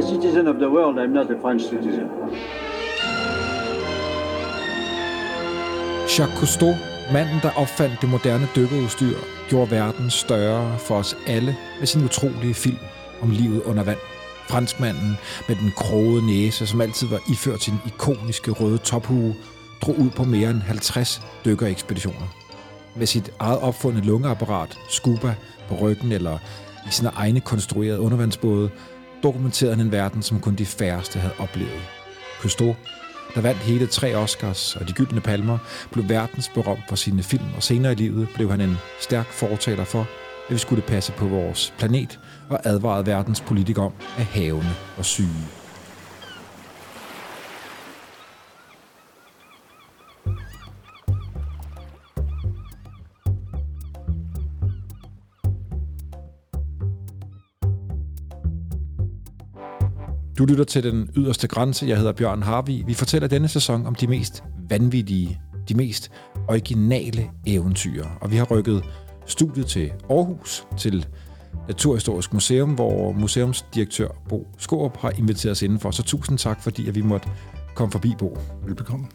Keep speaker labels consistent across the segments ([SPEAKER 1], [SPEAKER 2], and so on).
[SPEAKER 1] a citizen of the world, I'm not a French citizen.
[SPEAKER 2] Jacques Cousteau, manden, der opfandt det moderne dykkerudstyr, gjorde verden større for os alle med sin utrolige film om livet under vand. Franskmanden med den krogede næse, som altid var iført sin ikoniske røde tophue, drog ud på mere end 50 dykkerekspeditioner. Med sit eget opfundne lungeapparat, scuba, på ryggen eller i sine egne konstruerede undervandsbåde, dokumenterede han en verden, som kun de færreste havde oplevet. Cousteau, der vandt hele tre Oscars og de gyldne palmer, blev verdensberømt for sine film, og senere i livet blev han en stærk fortaler for, at vi skulle passe på vores planet og advarede verdens politikere om, at havene var syge. Du lytter til Den Yderste Grænse. Jeg hedder Bjørn Harvi. Vi fortæller denne sæson om de mest vanvittige, de mest originale eventyr. Og vi har rykket studiet til Aarhus, til Naturhistorisk Museum, hvor museumsdirektør Bo Skorup har inviteret os indenfor. Så tusind tak, fordi at vi måtte komme forbi, Bo.
[SPEAKER 3] Velbekomme.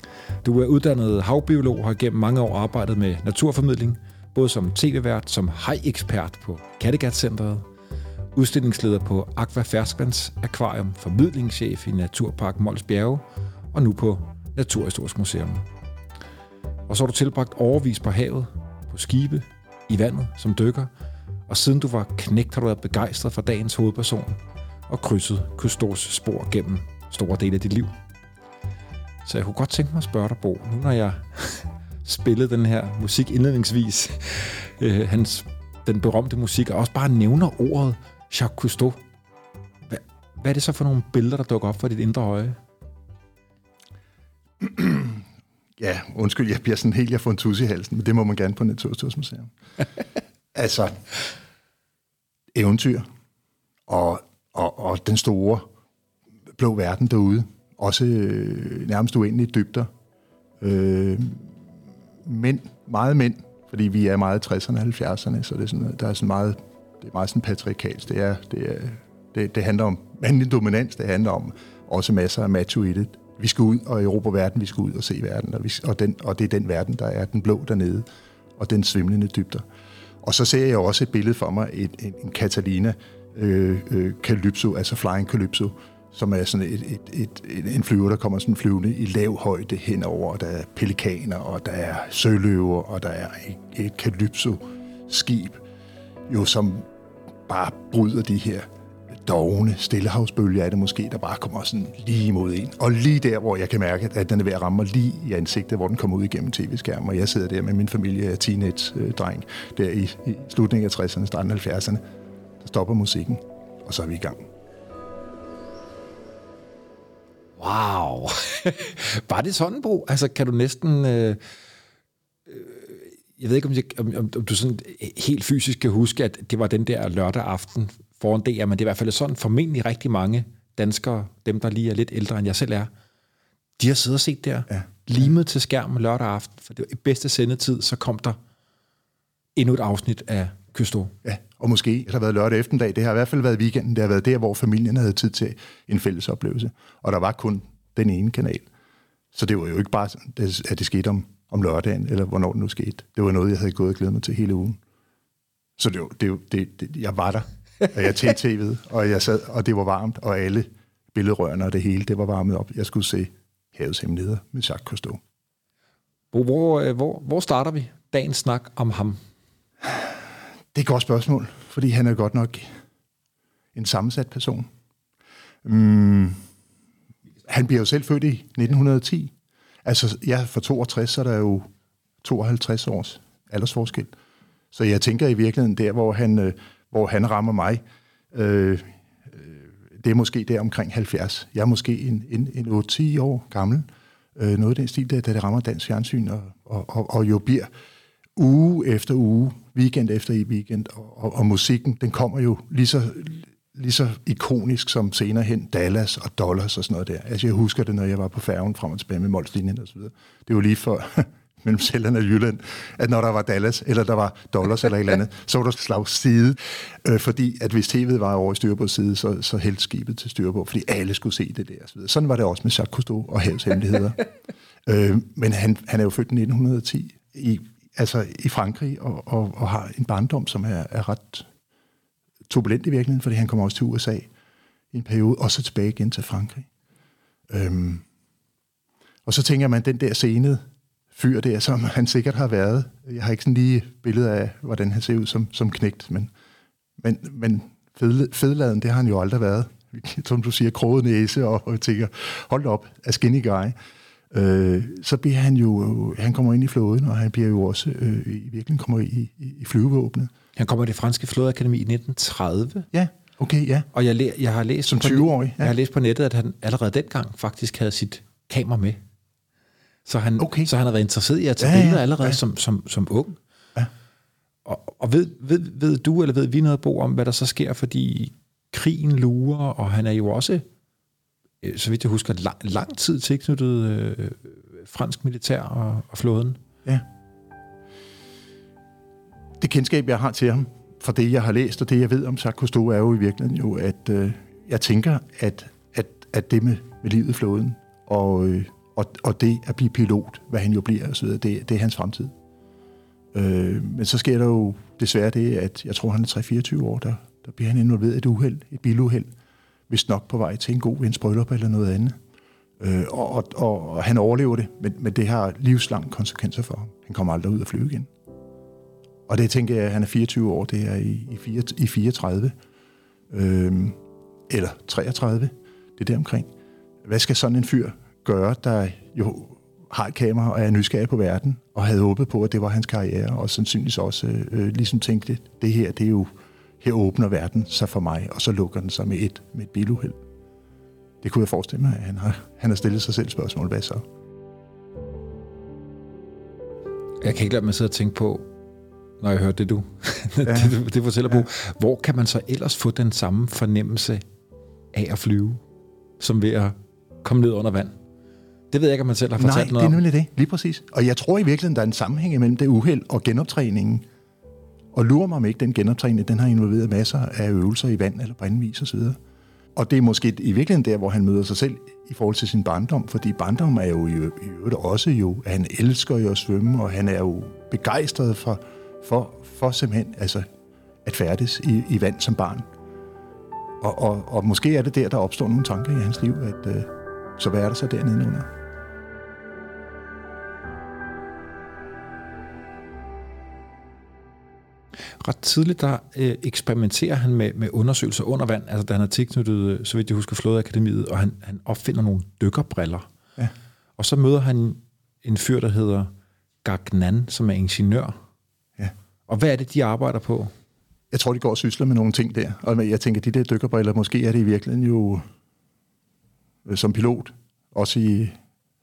[SPEAKER 2] Du er uddannet havbiolog og har gennem mange år arbejdet med naturformidling, både som tv-vært, som hajekspert på Kattegat-centret, udstillingsleder på Aqua Ferskvands Akvarium, formidlingschef i Naturpark Mols Bjerge og nu på Naturhistorisk Museum. Og så har du tilbragt overvis på havet, på skibe, i vandet som dykker, og siden du var knægt, har du været begejstret for dagens hovedperson og krydset Kustors spor gennem store dele af dit liv. Så jeg kunne godt tænke mig at spørge dig, Bo, nu når jeg spillede den her musik indledningsvis, øh, hans, den berømte musik, og også bare nævner ordet Jacques Cousteau. Hvad, hvad er det så for nogle billeder, der dukker op for dit indre øje?
[SPEAKER 3] ja, undskyld, jeg bliver sådan helt, jeg får en tus i halsen, men det må man gerne på Naturhistorisk altså, eventyr og, og, og den store blå verden derude. Også øh, nærmest uendelige dybder. Øh, mænd, meget mænd, fordi vi er meget 60'erne og 70'erne, så det er sådan, der er sådan meget det er meget sådan patriarkalsk. Det, er, det, er, det, det handler om mandlig dominans, det handler om også masser af macho i det. Vi skal ud og erobre verden, vi skal ud og se verden, og, vi, og, den, og det er den verden, der er den blå dernede, og den svimlende dybder. Og så ser jeg også et billede for mig, et, en, en Catalina øh, øh, Calypso, altså Flying Calypso, som er sådan et, et, et, et, en flyver, der kommer sådan flyvende i lav højde henover, og der er pelikaner, og der er søløver, og der er et, et Calypso-skib, jo som bare bryder de her dogne stillehavsbølger, er det måske, der bare kommer sådan lige imod en. Og lige der, hvor jeg kan mærke, at den er ved at ramme mig lige i ansigtet, hvor den kommer ud igennem tv-skærmen, og jeg sidder der med min familie, jeg teenage-dreng, der i, i slutningen af 60'erne, starten af 70'erne, der stopper musikken, og så er vi i gang.
[SPEAKER 2] Wow. var det sådan, Bro? Altså, kan du næsten... Øh jeg ved ikke, om, jeg, om, om, du sådan helt fysisk kan huske, at det var den der lørdag aften foran DR, men det er i hvert fald sådan formentlig rigtig mange danskere, dem der lige er lidt ældre end jeg selv er, de har siddet og set der, ja. limet til skærmen lørdag aften, for det var i bedste sendetid, så kom der endnu et afsnit af Kysto.
[SPEAKER 3] Ja, og måske det har været lørdag eftermiddag, det har i hvert fald været weekenden, det har været der, hvor familien havde tid til en fælles oplevelse, og der var kun den ene kanal. Så det var jo ikke bare, at det skete om om lørdagen, eller hvornår det nu skete. Det var noget, jeg havde gået og glædet mig til hele ugen. Så det, det, det, det, jeg var der, og jeg tændte tv'et, og jeg sad, og det var varmt, og alle billedrørene og det hele, det var varmet op. Jeg skulle se Havets Hemmeligheder med Jacques Cousteau.
[SPEAKER 2] Hvor, hvor, øh, hvor, hvor starter vi dagens snak om ham?
[SPEAKER 3] Det er et godt spørgsmål, fordi han er godt nok en sammensat person. Mm, han bliver jo selv født i 1910, Altså, jeg for 62, så er der jo 52 års aldersforskel. Så jeg tænker i virkeligheden der, hvor han, øh, hvor han rammer mig, øh, øh det er måske der omkring 70. Jeg er måske en, en, en 8-10 år gammel. Øh, noget af den stil, der, da det rammer dansk fjernsyn, og, og, og, og jo bliver uge efter uge, weekend efter i weekend, og, og, og musikken, den kommer jo lige så, lige så ikonisk som senere hen Dallas og Dollars og sådan noget der. Altså jeg husker det, når jeg var på færgen frem og tilbage med Molslinjen og så videre. Det var lige for mellem Sjælland og Jylland, at når der var Dallas, eller der var dollars eller et eller andet, så var der slags side, øh, fordi at hvis tv'et var over i styrbåds side, så, så hældte skibet til styrbord, fordi alle skulle se det der. Så Sådan var det også med Jacques Cousteau og havets hemmeligheder. øh, men han, han er jo født i 1910 i, altså i Frankrig, og, og, og har en barndom, som er, er ret turbulent i virkeligheden, fordi han kommer også til USA i en periode, og så tilbage igen til Frankrig. Øhm, og så tænker man, den der scene fyr der, som han sikkert har været. Jeg har ikke sådan lige billede af, hvordan han ser ud som, som knægt, men, men, men fed, fedladen, det har han jo aldrig været. Som du siger, kroget næse, og, og tænker, hold op, a skinny guy. Øh, så bliver han jo, øh, han kommer ind i flåden, og han bliver jo også øh, i virkeligheden kommer i, i, i flyvevåbnet.
[SPEAKER 2] Han kommer i det franske flådeakademi i 1930.
[SPEAKER 3] Ja, okay, ja.
[SPEAKER 2] Og jeg, jeg har læst
[SPEAKER 3] Som
[SPEAKER 2] på-
[SPEAKER 3] 20-årig, ja.
[SPEAKER 2] Jeg har læst på nettet, at han allerede dengang faktisk havde sit kamera med. Så han,
[SPEAKER 3] Okay.
[SPEAKER 2] så han har været interesseret i at tage
[SPEAKER 3] ja,
[SPEAKER 2] billeder allerede
[SPEAKER 3] ja.
[SPEAKER 2] som, som, som ung.
[SPEAKER 3] Ja.
[SPEAKER 2] Og, og ved, ved, ved du, eller ved vi noget, Bo, om hvad der så sker, fordi krigen lurer, og han er jo også, øh, så vidt jeg husker, lang, lang tid tilknyttet øh, fransk militær og, og flåden.
[SPEAKER 3] Ja. Det kendskab, jeg har til ham, fra det, jeg har læst, og det, jeg ved om Jacques Cousteau, er jo i virkeligheden jo, at øh, jeg tænker, at, at, at det med, med livet i flåden, og, øh, og, og det at blive pilot, hvad han jo bliver, og så videre, det, det er hans fremtid. Øh, men så sker der jo desværre det, at jeg tror, han er 3-24 år, der, der bliver han involveret i et uheld, et biluheld, hvis nok på vej til en god vens bryllup eller noget andet. Øh, og, og, og, og han overlever det, men, men det har livslange konsekvenser for ham. Han kommer aldrig ud at flyve igen. Og det tænker jeg, at han er 24 år, det er i, i, 4, i 34, øhm, eller 33, det er der omkring. Hvad skal sådan en fyr gøre, der jo har et kamera og er nysgerrig på verden, og havde håbet på, at det var hans karriere, og sandsynligvis også øh, ligesom tænkte, det her, det er jo, her åbner verden sig for mig, og så lukker den sig med et, med et biluheld. Det kunne jeg forestille mig, at han har, han har stillet sig selv spørgsmål, hvad så?
[SPEAKER 2] Jeg kan ikke lade mig sidde og tænke på, når jeg hører det, du, ja. det, det fortæller ja. på, hvor kan man så ellers få den samme fornemmelse af at flyve, som ved at komme ned under vand? Det ved jeg ikke, om man selv har
[SPEAKER 3] Nej,
[SPEAKER 2] fortalt
[SPEAKER 3] det
[SPEAKER 2] noget
[SPEAKER 3] er
[SPEAKER 2] om.
[SPEAKER 3] nemlig det. Lige præcis. Og jeg tror i virkeligheden, der er en sammenhæng mellem det uheld og genoptræningen. Og lurer mig om ikke, den genoptræning, den har involveret masser af øvelser i vand eller på anden vis osv. Og det er måske i virkeligheden der, hvor han møder sig selv i forhold til sin barndom, fordi barndom er jo i i øvrigt også jo, at han elsker jo at svømme, og han er jo begejstret for, for, for simpelthen altså, at færdes i, i vand som barn. Og, og, og måske er det der, der opstår nogle tanker i hans liv, at øh, så hvad er der så dernede under?
[SPEAKER 2] Ret tidligt, der øh, eksperimenterer han med, med undersøgelser under vand, altså da han er tilknyttet, øh, så vidt jeg husker, Flådeakademiet, og han, han opfinder nogle dykkerbriller.
[SPEAKER 3] Ja.
[SPEAKER 2] Og så møder han en fyr, der hedder Gagnan, som er ingeniør. Og hvad er det, de arbejder på?
[SPEAKER 3] Jeg tror, de går og sysler med nogle ting der. Og jeg tænker, de der dykkerbriller, måske er det i virkeligheden jo øh, som pilot, også i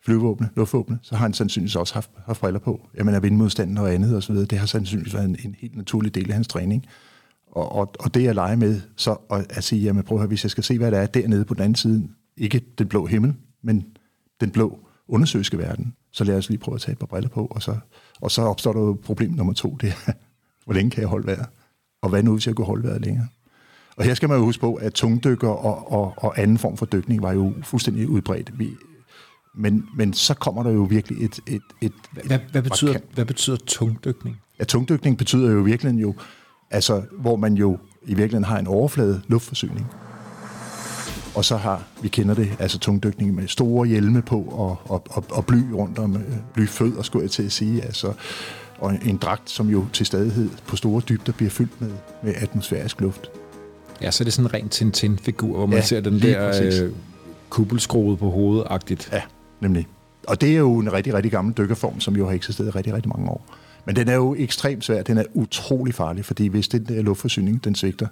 [SPEAKER 3] flyvåbne, luftvåbne, så har han sandsynligvis også haft, haft briller på. Jamen, er vindmodstanden og andet og så videre, det har sandsynligvis været en, en helt naturlig del af hans træning. Og, og, og det at lege med, så at, at sige, jamen prøv at høre, hvis jeg skal se, hvad der er dernede på den anden side, ikke den blå himmel, men den blå undersøgske verden, så lad os lige prøve at tage et par briller på, og så, og så opstår der jo problem nummer to, det er, hvor længe kan jeg holde vejret? Og hvad nu, hvis jeg kunne holde vejret længere? Og her skal man jo huske på, at tungdykker og, og, og anden form for dykning var jo fuldstændig udbredt. Vi, men, men så kommer der jo virkelig et... et, et
[SPEAKER 2] Hvad, hvad, betyder,
[SPEAKER 3] markant-
[SPEAKER 2] hvad betyder tungdykning?
[SPEAKER 3] Ja, tungdykning betyder jo virkelig jo, altså, hvor man jo i virkeligheden har en overflade luftforsyning. Og så har, vi kender det, altså tungdykning med store hjelme på og, og, og, og bly rundt om, øh, blyfødder, skulle jeg til at sige, altså, og en dragt, som jo til stadighed på store dybder bliver fyldt med, med atmosfærisk luft.
[SPEAKER 2] Ja, så er det sådan en ren Tintin-figur, hvor man
[SPEAKER 3] Ja,
[SPEAKER 2] ser den der
[SPEAKER 3] præcis.
[SPEAKER 2] øh, kuppelskruet på hovedet-agtigt.
[SPEAKER 3] Ja, nemlig. Og det er jo en rigtig, rigtig gammel dykkerform, som jo har eksisteret i rigtig, rigtig mange år. Men den er jo ekstremt svær. Den er utrolig farlig, fordi hvis den der luftforsyning, den svigter,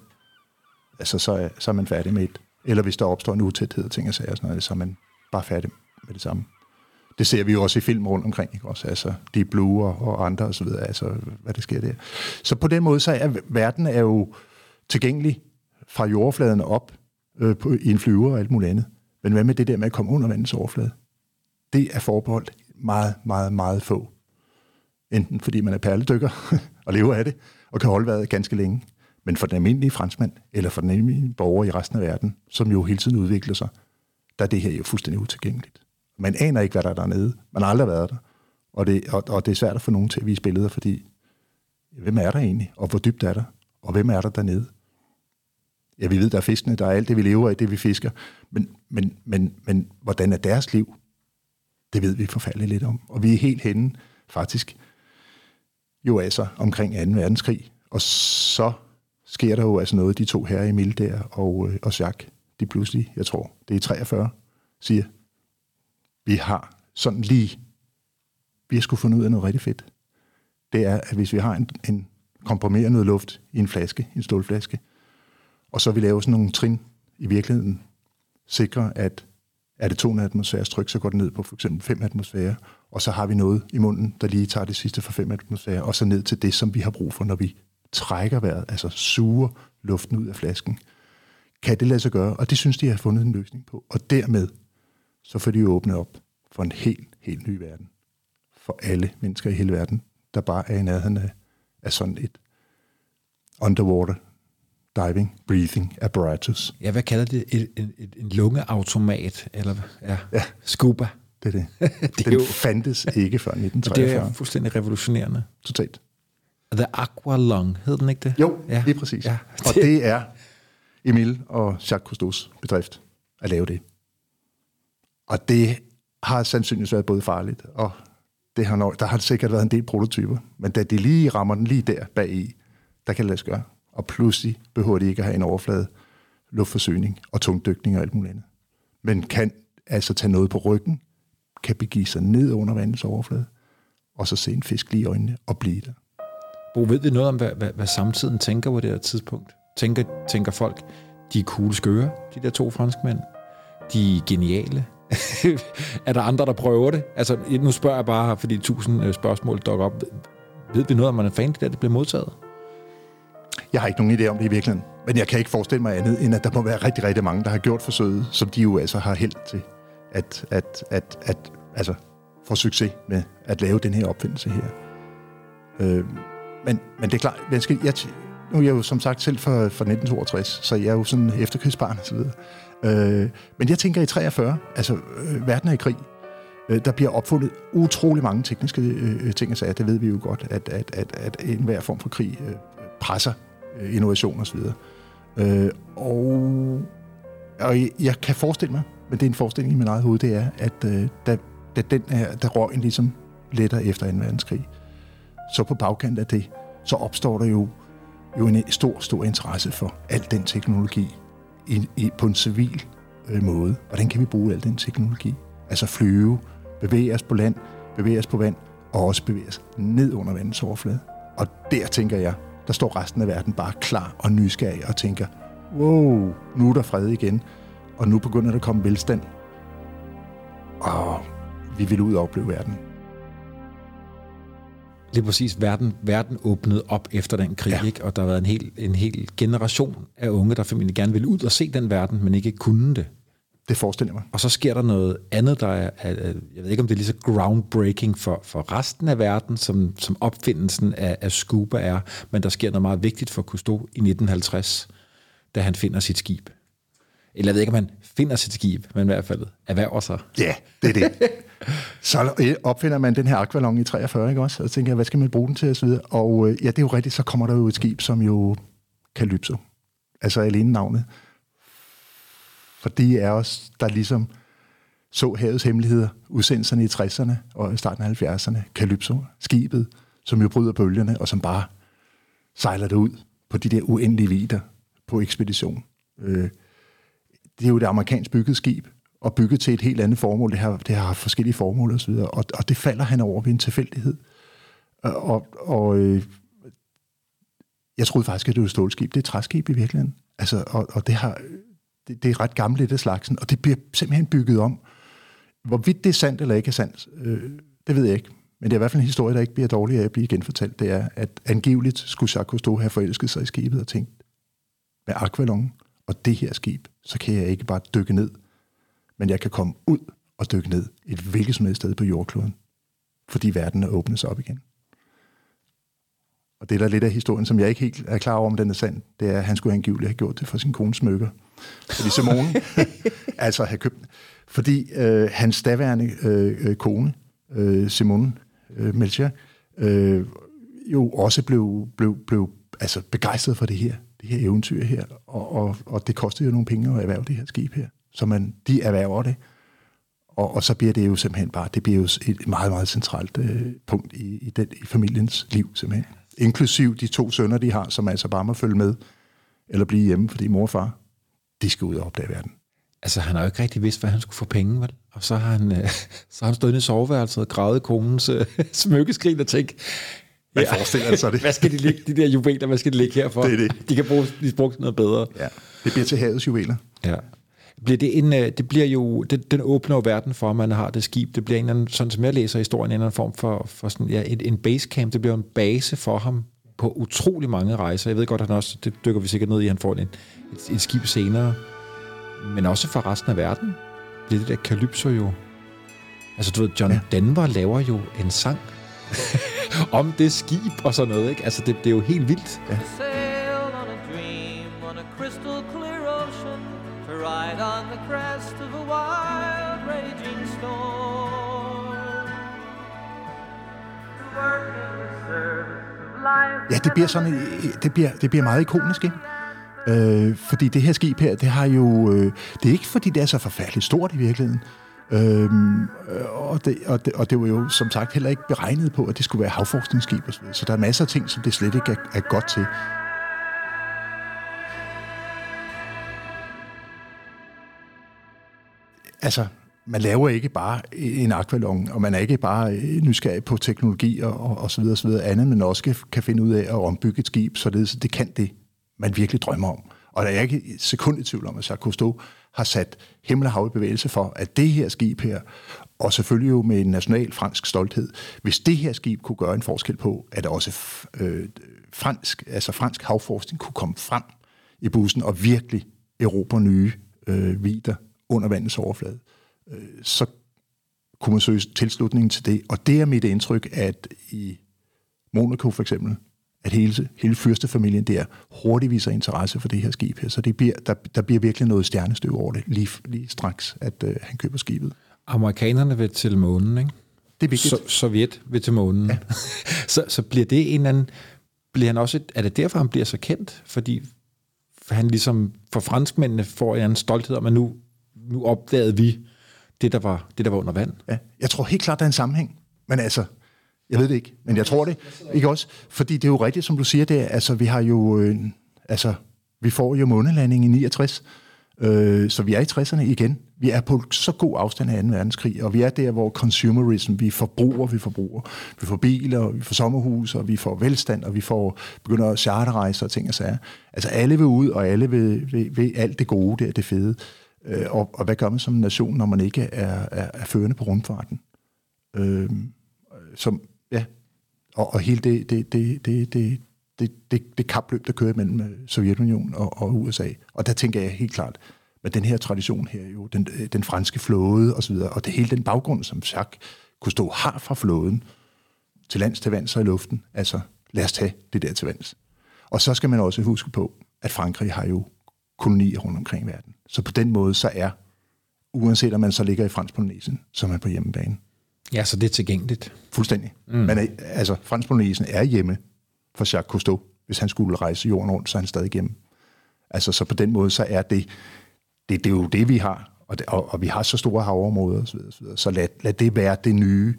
[SPEAKER 3] altså så er, så er man færdig med et. Eller hvis der opstår en utæthed og ting og sager, og sådan noget, så er man bare færdig med det samme. Det ser vi jo også i film rundt omkring, ikke? Også, altså de Blue og, og andre og så videre, altså hvad der sker der. Så på den måde, så er verden er jo tilgængelig fra jordfladen op øh, på, i en flyver og alt muligt andet. Men hvad med det der med at komme under vandets overflade? det er forbeholdt meget, meget, meget få. enten fordi man er perledykker og lever af det, og kan holde vejret ganske længe, men for den almindelige franskmand, eller for den almindelige borger i resten af verden, som jo hele tiden udvikler sig, der er det her jo fuldstændig utilgængeligt. Man aner ikke, hvad der er dernede. Man har aldrig været der. Og det, og, og det er svært at få nogen til at vise billeder, fordi hvem er der egentlig, og hvor dybt er der, og hvem er der dernede? Ja, vi ved, der er fiskene, der er alt det, vi lever af, det vi fisker, men, men, men, men hvordan er deres liv? Det ved vi forfærdeligt lidt om. Og vi er helt henne, faktisk, jo altså omkring 2. verdenskrig. Og så sker der jo altså noget, de to her, Emil der og, øh, og Jacques, de pludselig, jeg tror, det er 43, siger, vi har sådan lige, vi har skulle fundet ud af noget rigtig fedt. Det er, at hvis vi har en, en komprimeret noget luft i en flaske, en stålflaske, og så vi laver sådan nogle trin i virkeligheden, sikrer, at er det 200 atmosfæres tryk, så går det ned på for eksempel 5 atmosfære, og så har vi noget i munden, der lige tager det sidste fra 5 atmosfære, og så ned til det, som vi har brug for, når vi trækker vejret, altså suger luften ud af flasken. Kan det lade sig gøre? Og det synes de har fundet en løsning på. Og dermed, så får de jo åbnet op for en helt, helt ny verden. For alle mennesker i hele verden, der bare er i nærheden af, af sådan et underwater diving, breathing apparatus.
[SPEAKER 2] Ja, hvad kalder det? En, en, en lungeautomat, eller ja,
[SPEAKER 3] Ja.
[SPEAKER 2] scuba.
[SPEAKER 3] Det er det.
[SPEAKER 2] Det
[SPEAKER 3] Den
[SPEAKER 2] jo-
[SPEAKER 3] fandtes ikke før
[SPEAKER 2] Og det
[SPEAKER 3] 1943.
[SPEAKER 2] er fuldstændig revolutionerende.
[SPEAKER 3] Totalt.
[SPEAKER 2] The Aqua Lung, hed den ikke det?
[SPEAKER 3] Jo,
[SPEAKER 2] Ja.
[SPEAKER 3] lige præcis.
[SPEAKER 2] Ja.
[SPEAKER 3] Og det er Emil og Jacques Cousteaus bedrift at lave det. Og det har sandsynligvis været både farligt, og det har nok, der har sikkert været en del prototyper. Men da de lige rammer den lige der bag i, der kan det lade sig gøre. Og pludselig behøver de ikke at have en overflade luftforsyning og tungdykning og alt muligt andet. Men kan altså tage noget på ryggen, kan begive sig ned under vandets overflade, og så se en fisk lige i øjnene og blive der.
[SPEAKER 2] Bo, ved vi noget om, hvad, hvad, hvad samtiden tænker på det her tidspunkt? Tænker, tænker folk, de er cool skøre, de der to franskmænd? De er geniale? er der andre, der prøver det? Altså, nu spørger jeg bare, fordi tusind øh, spørgsmål dukker op. Ved vi noget om, man er fan det, der det bliver modtaget?
[SPEAKER 3] Jeg har ikke nogen idé om det i virkeligheden. Men jeg kan ikke forestille mig andet, end at der må være rigtig, rigtig mange, der har gjort forsøget, som de jo altså har held til at, at, at, at altså, få succes med at lave den her opfindelse her. Øh, men, men det er klart, jeg skal, jeg, nu er jeg jo som sagt selv fra, fra 1962, så jeg er jo sådan efterkrigsbarn og så videre. Øh, men jeg tænker i 43, altså øh, verden er i krig, Øh, Der bliver opfundet utrolig mange tekniske øh, ting og sager. Det ved vi jo godt, at, at, at, at enhver form for krig øh, presser øh, innovation osv. Øh, og, og jeg kan forestille mig, men det er en forestilling i min eget hoved, det er, at øh, da, da den her, da røgen ligesom letter efter 2. verdenskrig, så på bagkant af det, så opstår der jo, jo en stor, stor interesse for al den teknologi i, i, på en civil øh, måde. Hvordan kan vi bruge al den teknologi? Altså flyve, bevæge os på land, bevæge os på vand, og også bevæge os ned under vandets overflade. Og der tænker jeg, der står resten af verden bare klar og nysgerrig og tænker, wow, nu er der fred igen, og nu begynder der at komme velstand. Og vi vil ud og opleve verden.
[SPEAKER 2] Lige præcis, verden, verden åbnede op efter den krig, ja. Ikke? og der har været en hel, en hel generation af unge, der formentlig gerne ville ud og se den verden, men ikke kunne det.
[SPEAKER 3] Det forestiller mig.
[SPEAKER 2] Og så sker der noget andet, der er, er er- jeg ved ikke om det er lige så groundbreaking for, for resten af verden, som, som opfindelsen af, af scuba er, men der sker noget meget vigtigt for Cousteau i 1950, da han finder sit skib. Eller jeg ved ikke, om han finder sit skib, men i hvert fald erhverver sig.
[SPEAKER 3] Ja, det er det. så øh, opfinder man den her akvalon i 43, ikke også? Og så tænker jeg, hvad skal man bruge den til, og så videre. Og øh, ja, det er jo rigtigt, så kommer der jo et skib, som jo Kalypso. Altså alene navnet. For de er os, der ligesom så havets hemmeligheder, udsendelserne i 60'erne og i starten af 70'erne. Kalypso, skibet, som jo bryder bølgerne, og som bare sejler det ud på de der uendelige vider på ekspedition. Øh, det er jo det amerikansk bygget skib, og bygget til et helt andet formål. Det har, det har haft forskellige formål osv., og, og det falder han over ved en tilfældighed. Og, og, øh, jeg troede faktisk, at det var et stålskib. Det er et træskib i virkeligheden. Altså, og, og det, har, det, det er ret gammelt det af slagsen, og det bliver simpelthen bygget om. Hvorvidt det er sandt eller ikke er sandt, øh, det ved jeg ikke. Men det er i hvert fald en historie, der ikke bliver dårlig af at blive genfortalt. Det er, at angiveligt skulle Jacques Cousteau have forelsket sig i skibet og tænkt, med Aqualong og det her skib, så kan jeg ikke bare dykke ned, men jeg kan komme ud og dykke ned et hvilket som helst sted på jordkloden, fordi verden er åbnet sig op igen. Og det er der lidt af historien, som jeg ikke helt er klar over, om den er sand, det er, at han skulle angiveligt have gjort det for sin kones smykker. Fordi Simone, altså have købt Fordi øh, hans daværende øh, øh, kone, øh, Simone øh, Melchior, øh, jo også blev, blev, blev altså begejstret for det her, det her eventyr her, og, og, og det kostede jo nogle penge at erhverve det her skib her. Så man, de erhverver det, og, og så bliver det jo simpelthen bare, det bliver jo et meget, meget centralt øh, punkt i, i, den, i familiens liv simpelthen. Inklusiv de to sønner, de har, som altså bare må følge med, eller blive hjemme, fordi mor og far, de skal ud og opdage verden.
[SPEAKER 2] Altså, han har jo ikke rigtig vidst, hvad han skulle få penge, vel? Og så har han, øh, så har han stået i soveværelset og gravet konens øh, smykkeskrin og tænkt,
[SPEAKER 3] Hvad forestiller sig det?
[SPEAKER 2] hvad skal de ligge, de der juveler, hvad skal de ligge her for?
[SPEAKER 3] Det er det.
[SPEAKER 2] De kan bruge, de bruge noget bedre.
[SPEAKER 3] Ja, det bliver til havets juveler.
[SPEAKER 2] Ja. Bliver det, en, øh, det bliver jo, det, den åbner jo verden for, at man har det skib. Det bliver en eller anden, sådan som jeg læser historien, en eller anden form for, for sådan, ja, en, en basecamp. Det bliver en base for ham på utrolig mange rejser. Jeg ved godt, at han også, det dykker vi sikkert ned i, han får en, et, et skib senere. Men også for resten af verden. Bliver det der Calypso jo... Altså du ved, John ja. Denver laver jo en sang om det skib og sådan noget, ikke? Altså det, det er jo helt vildt. Ja
[SPEAKER 4] ride on the crest of a wild raging storm.
[SPEAKER 3] Ja, det bliver sådan, det bliver, det bliver meget ikonisk, ikke? Øh, fordi det her skib her, det har jo, øh, det er ikke fordi det er så forfærdeligt stort i virkeligheden. Øhm, øh, og, det, og, det, og det var jo som sagt heller ikke beregnet på, at det skulle være havforskningsskib og så videre. Så der er masser af ting, som det slet ikke er, er godt til. Altså, man laver ikke bare en akvalon, og man er ikke bare øh, nysgerrig på teknologi og, og, og så videre, så videre andet, men også kan, finde ud af at ombygge et skib, således det kan det, man virkelig drømmer om. Og der er ikke et sekund i tvivl om, at Jacques Cousteau har sat himmel og hav i bevægelse for, at det her skib her, og selvfølgelig jo med en national fransk stolthed, hvis det her skib kunne gøre en forskel på, at også øh, fransk, altså fransk havforskning kunne komme frem i bussen og virkelig erobre nye øh, vider under vandets overflade, øh, så kunne man søge tilslutning til det. Og det er mit indtryk, at i Monaco for eksempel, at hele, hele fyrstefamilien der hurtigt viser interesse for det her skib her. Så det bliver, der, der bliver virkelig noget stjernestøv over det, lige, lige straks, at øh, han køber skibet.
[SPEAKER 2] Amerikanerne vil til månen, ikke?
[SPEAKER 3] Det er vigtigt.
[SPEAKER 2] So- Sovjet vil til månen. Ja. så, så bliver det en eller anden... Bliver han også et, er det derfor, han bliver så kendt? Fordi han ligesom for franskmændene får en anden stolthed om, at nu, nu opdagede vi det der, var, det, der var under vand.
[SPEAKER 3] Ja, jeg tror helt klart, der er en sammenhæng. Men altså, jeg ved det ikke, men jeg tror det. Ikke også? Fordi det er jo rigtigt, som du siger, det er, altså, vi har jo, øh, altså, vi får jo månelanding i 69, øh, så vi er i 60'erne igen. Vi er på så god afstand af 2. verdenskrig, og vi er der, hvor consumerism, vi forbruger, vi forbruger. Vi får biler, vi får sommerhus, og vi får velstand, og vi får begynder at charterrejse og ting og sager. Altså alle vil ud, og alle vil, vil, vil alt det gode, der, det fede. Øh, og, og hvad gør man som nation, når man ikke er, er, er førende på rumfarten? Øh, som, ja, og, og hele det, det, det, det, det, det, det, det kapløb, der kører mellem øh, Sovjetunionen og, og USA. Og der tænker jeg helt klart, med den her tradition her, jo, den, øh, den franske flåde og så videre, og det hele den baggrund, som Jacques Cousteau har fra flåden, til lands, til vands og i luften, altså lad os tage det der til vands. Og så skal man også huske på, at Frankrig har jo kolonier rundt omkring i verden. Så på den måde, så er, uanset om man så ligger i fransk Polynesien, så er man på hjemmebane.
[SPEAKER 2] Ja, så det er tilgængeligt.
[SPEAKER 3] Fuldstændig. Mm. Men altså, fransk Polynesien er hjemme for Jacques Cousteau. Hvis han skulle rejse jorden rundt, så er han stadig hjemme. Altså, så på den måde, så er det, det, det er jo det, vi har. Og, det, og, og vi har så store havområder osv. osv. Så lad, lad det være det nye,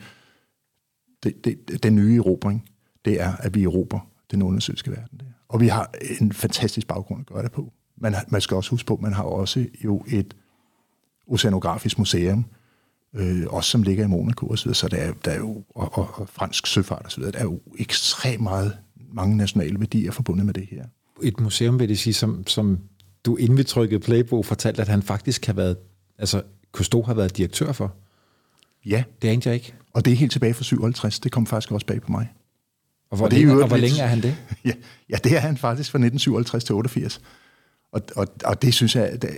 [SPEAKER 3] det, det, den nye erobring. Det er, at vi erobrer den undersøgelske verden. Der. Og vi har en fantastisk baggrund at gøre det på. Man, man skal også huske på, at man har også jo et oceanografisk museum, øh, også som ligger i Monaco og så videre, så der er, der er jo, og, og, og fransk søfart og så videre, der er jo ekstremt meget, mange nationale værdier forbundet med det her.
[SPEAKER 2] Et museum, vil det sige, som, som du inden vi trykkede fortalte, at han faktisk har været, altså Cousteau har været direktør for.
[SPEAKER 3] Ja,
[SPEAKER 2] Det anede jeg ikke.
[SPEAKER 3] og det er helt tilbage fra 57, det kom faktisk også bag på mig.
[SPEAKER 2] Og hvor,
[SPEAKER 3] Og det er
[SPEAKER 2] længe,
[SPEAKER 3] jo
[SPEAKER 2] og hvor længe er han det?
[SPEAKER 3] Ja, ja, det er han faktisk fra 1957 til 88. Og, og, og det synes jeg, det,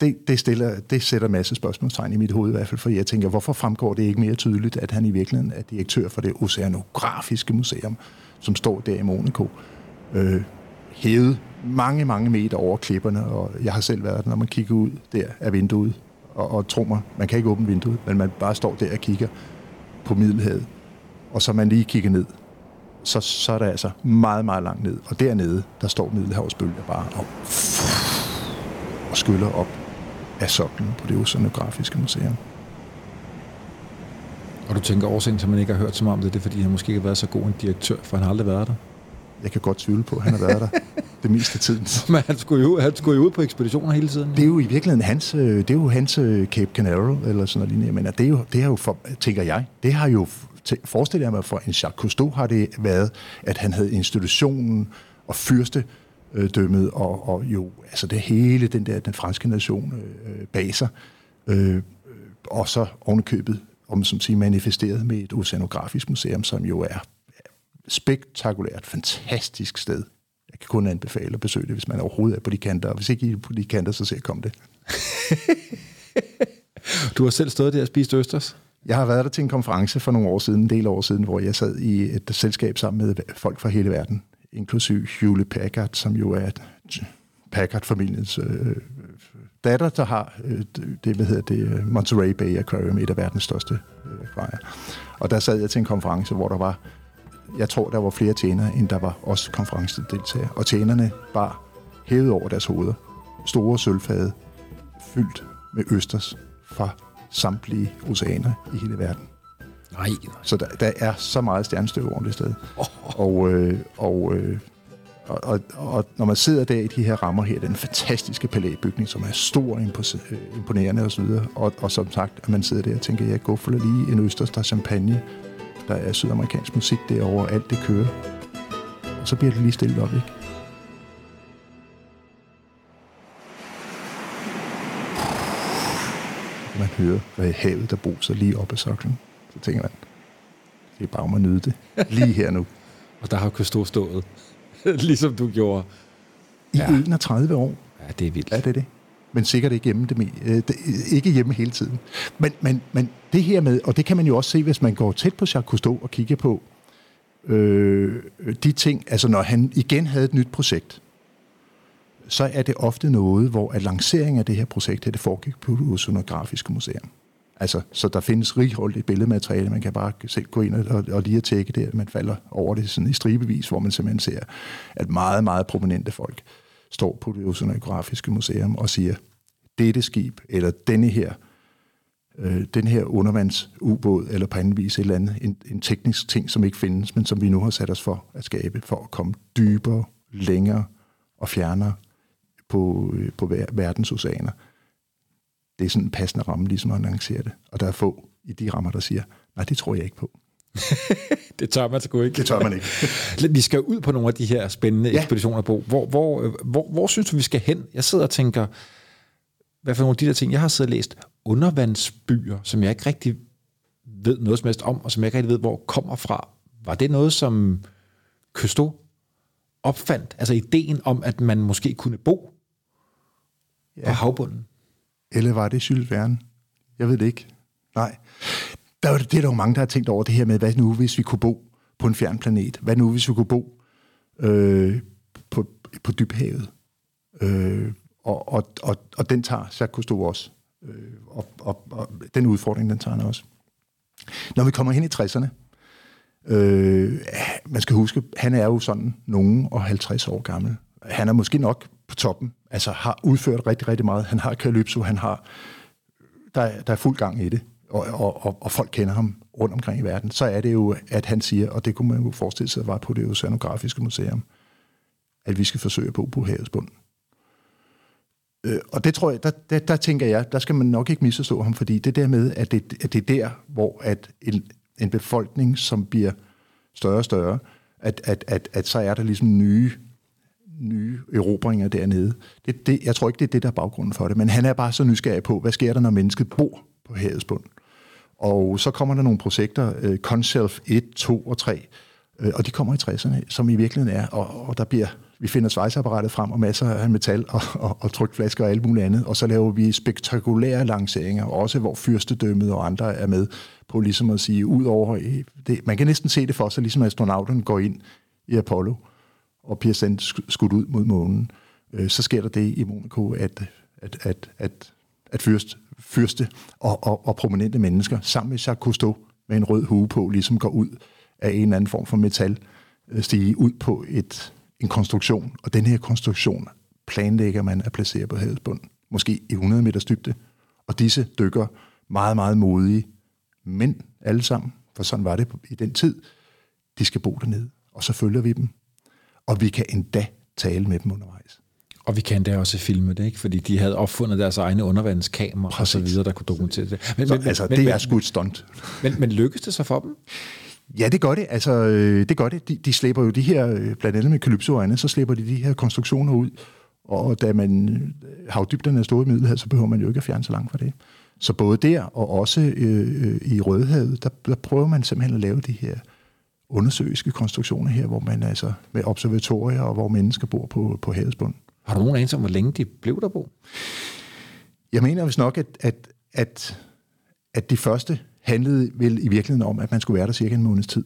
[SPEAKER 3] det, det, stiller, det sætter masser masse spørgsmålstegn i mit hoved i hvert fald, for jeg tænker, hvorfor fremgår det ikke mere tydeligt, at han i virkeligheden er direktør for det oceanografiske museum, som står der i Monaco, øh, hævet mange, mange meter over klipperne, og jeg har selv været der, når man kigger ud der af vinduet, og, og tro mig, man kan ikke åbne vinduet, men man bare står der og kigger på Middelhavet, og så man lige kigger ned, så, så er der altså meget, meget langt ned, og dernede, der står Middelhavsbølger bare og, og skyller op af soklen på det oceanografiske museum.
[SPEAKER 2] Og du tænker årsagen til, at man ikke har hørt så meget om det, det er, fordi han måske ikke har været så god en direktør, for han har aldrig været der.
[SPEAKER 3] Jeg kan godt tvivle på, at han har været der det meste af tiden.
[SPEAKER 2] Men han skulle, jo, han skulle jo ud på ekspeditioner hele tiden.
[SPEAKER 3] Det er jo i virkeligheden hans, øh, det er jo hans øh, Cape Canaveral, eller sådan noget lignende. Men det er jo, det er jo for, tænker jeg, det har jo, forestiller jeg mig, for en Jacques Cousteau har det været, at han havde institutionen og fyrste dømmet, og, og jo, altså det hele, den der, den franske nation øh, øh bag sig, øh, og så ovenikøbet, om som siger, manifesteret med et oceanografisk museum, som jo er spektakulært, fantastisk sted. Jeg kan kun anbefale at besøge det, hvis man overhovedet er på de kanter, og hvis ikke I er på de kanter, så se jeg komme det.
[SPEAKER 2] du har selv stået der og spist østers?
[SPEAKER 3] Jeg har været der til en konference for nogle år siden, en del år siden, hvor jeg sad i et selskab sammen med folk fra hele verden, inklusiv Hewlett Packard, som jo er Packard-familiens øh, datter, der har øh, det, hvad hedder det, øh, Monterey Bay Aquarium, et af verdens største øh, akvarier. Og der sad jeg til en konference, hvor der var jeg tror, der var flere tjenere, end der var også konferencedeltagere. Og tjenerne bar hævet over deres hoveder. Store sølvfade, fyldt med østers fra samtlige oceaner i hele verden.
[SPEAKER 2] Nej.
[SPEAKER 3] Så der, der er så meget stjernestøv over det sted. Oh. Og, øh, og, øh, og, og, og når man sidder der i de her rammer her, den fantastiske palæbygning, som er stor, imponerende osv., og, og som sagt, at man sidder der og tænker, jeg for lige en østers, der er champagne, der er sydamerikansk musik derovre, alt det kører. Og så bliver det lige stillet op, ikke? Hvad havet, der bruser lige op ad soklen. Så tænker man, det er bare om at nyde det. Lige her nu.
[SPEAKER 2] og der har Cousteau stået, ligesom du gjorde.
[SPEAKER 3] I ja. 31 år.
[SPEAKER 2] Ja, det er vildt.
[SPEAKER 3] Ja, det er det men sikkert ikke hjemme, det, øh, det, ikke hjemme hele tiden. Men, men, men det her med, og det kan man jo også se, hvis man går tæt på Jacques Cousteau og kigger på øh, de ting, altså når han igen havde et nyt projekt, så er det ofte noget, hvor at lanceringen af det her projekt, det foregik på det oceanografiske museum. Altså, så der findes righoldigt billedmateriale, man kan bare selv gå ind og, og lige at tjekke det, man falder over det sådan i stribevis, hvor man simpelthen ser, at meget, meget prominente folk står på det oceanografiske museum og siger, dette skib, eller denne her, øh, den her undervandsubåd, eller på anden vis et eller andet, en, en teknisk ting, som ikke findes, men som vi nu har sat os for at skabe, for at komme dybere, længere og fjernere på, øh, på verdens oceaner. Det er sådan en passende ramme, ligesom at lancere det. Og der er få i de rammer, der siger, nej, det tror jeg ikke på.
[SPEAKER 2] det tør man sgu ikke.
[SPEAKER 3] Det tør man ikke.
[SPEAKER 2] vi skal ud på nogle af de her spændende ja. ekspeditioner, Bo. Hvor, hvor, hvor, hvor synes du, vi skal hen? Jeg sidder og tænker, hvad for nogle af de der ting, jeg har siddet og læst, undervandsbyer, som jeg ikke rigtig ved noget som helst om, og som jeg ikke rigtig ved, hvor kommer fra. Var det noget, som Køsto opfandt? Altså ideen om, at man måske kunne bo ja. på havbunden?
[SPEAKER 3] Eller var det Jules Verne? Jeg ved det ikke. Nej der er, det er der jo mange, der har tænkt over det her med, hvad nu hvis vi kunne bo på en fjern planet? Hvad nu hvis vi kunne bo øh, på, på dybhavet? Øh, og, og, og, og den tager Jacques Cousteau også. Øh, og, og, og den udfordring, den tager han også. Når vi kommer hen i 60'erne, øh, man skal huske, han er jo sådan nogen og 50 år gammel. Han er måske nok på toppen, altså har udført rigtig, rigtig meget. Han har Calypso, han har, der, der er fuld gang i det og, og, og, og folk kender ham rundt omkring i verden, så er det jo, at han siger, og det kunne man jo forestille sig, var på det oceanografiske museum, at vi skal forsøge på på havets bund. Øh, og det tror jeg, der, der, der tænker jeg, der skal man nok ikke misforstå ham, fordi det der med, at det, at det er der, hvor at en, en befolkning, som bliver større og større, at, at, at, at så er der ligesom nye nye erobringer dernede. Det, det, jeg tror ikke, det er det, der er baggrunden for det, men han er bare så nysgerrig på, hvad sker der, når mennesket bor på havets bund. Og så kommer der nogle projekter, øh, Conself 1, 2 og 3, øh, og de kommer i 60'erne, som i virkeligheden er, og, og der bliver, vi finder svejseapparatet frem og masser af metal og, og, og trykflasker og alt muligt andet, og så laver vi spektakulære lanceringer, også hvor fyrstedømmet og andre er med på ligesom at sige, ud over, øh, det, man kan næsten se det for sig, ligesom astronauten går ind i Apollo, og bliver sendt skudt ud mod månen, øh, så sker der det i Monaco, at, at, at, at, at fyrst, fyrste og, og, og prominente mennesker, sammen med Jacques Cousteau, med en rød hue på, ligesom går ud af en eller anden form for metal, øh, stige ud på et, en konstruktion, og den her konstruktion planlægger man at placere på havets bund, måske i 100 meters dybde. Og disse dykker meget, meget modige mænd alle sammen, for sådan var det i den tid, de skal bo dernede, og så følger vi dem. Og vi kan endda tale med dem undervejs.
[SPEAKER 2] Og vi kan da også filme det, ikke? fordi de havde opfundet deres egne undervandskamera og så videre, der kunne dokumentere det.
[SPEAKER 3] Men, så, men, altså, men, det men, er sgu et stunt.
[SPEAKER 2] Men, men lykkedes det så for dem?
[SPEAKER 3] Ja, det gør det. Altså, øh, det gør det. De, de slæber jo de her, øh, blandt andet med Calypso og andet, så slæber de de her konstruktioner ud. Og da man øh, havdybden er stået i Middelhavet, så behøver man jo ikke at fjerne så langt fra det. Så både der og også øh, i Rødehavet, der, der prøver man simpelthen at lave de her undersøgelske konstruktioner her, hvor man altså med observatorier og hvor mennesker bor på, på havets bund.
[SPEAKER 2] Har du nogen anelse om, hvor længe de blev der på?
[SPEAKER 3] Jeg mener vist nok, at, at, at, at de første handlede vel i virkeligheden om, at man skulle være der cirka en måneds tid.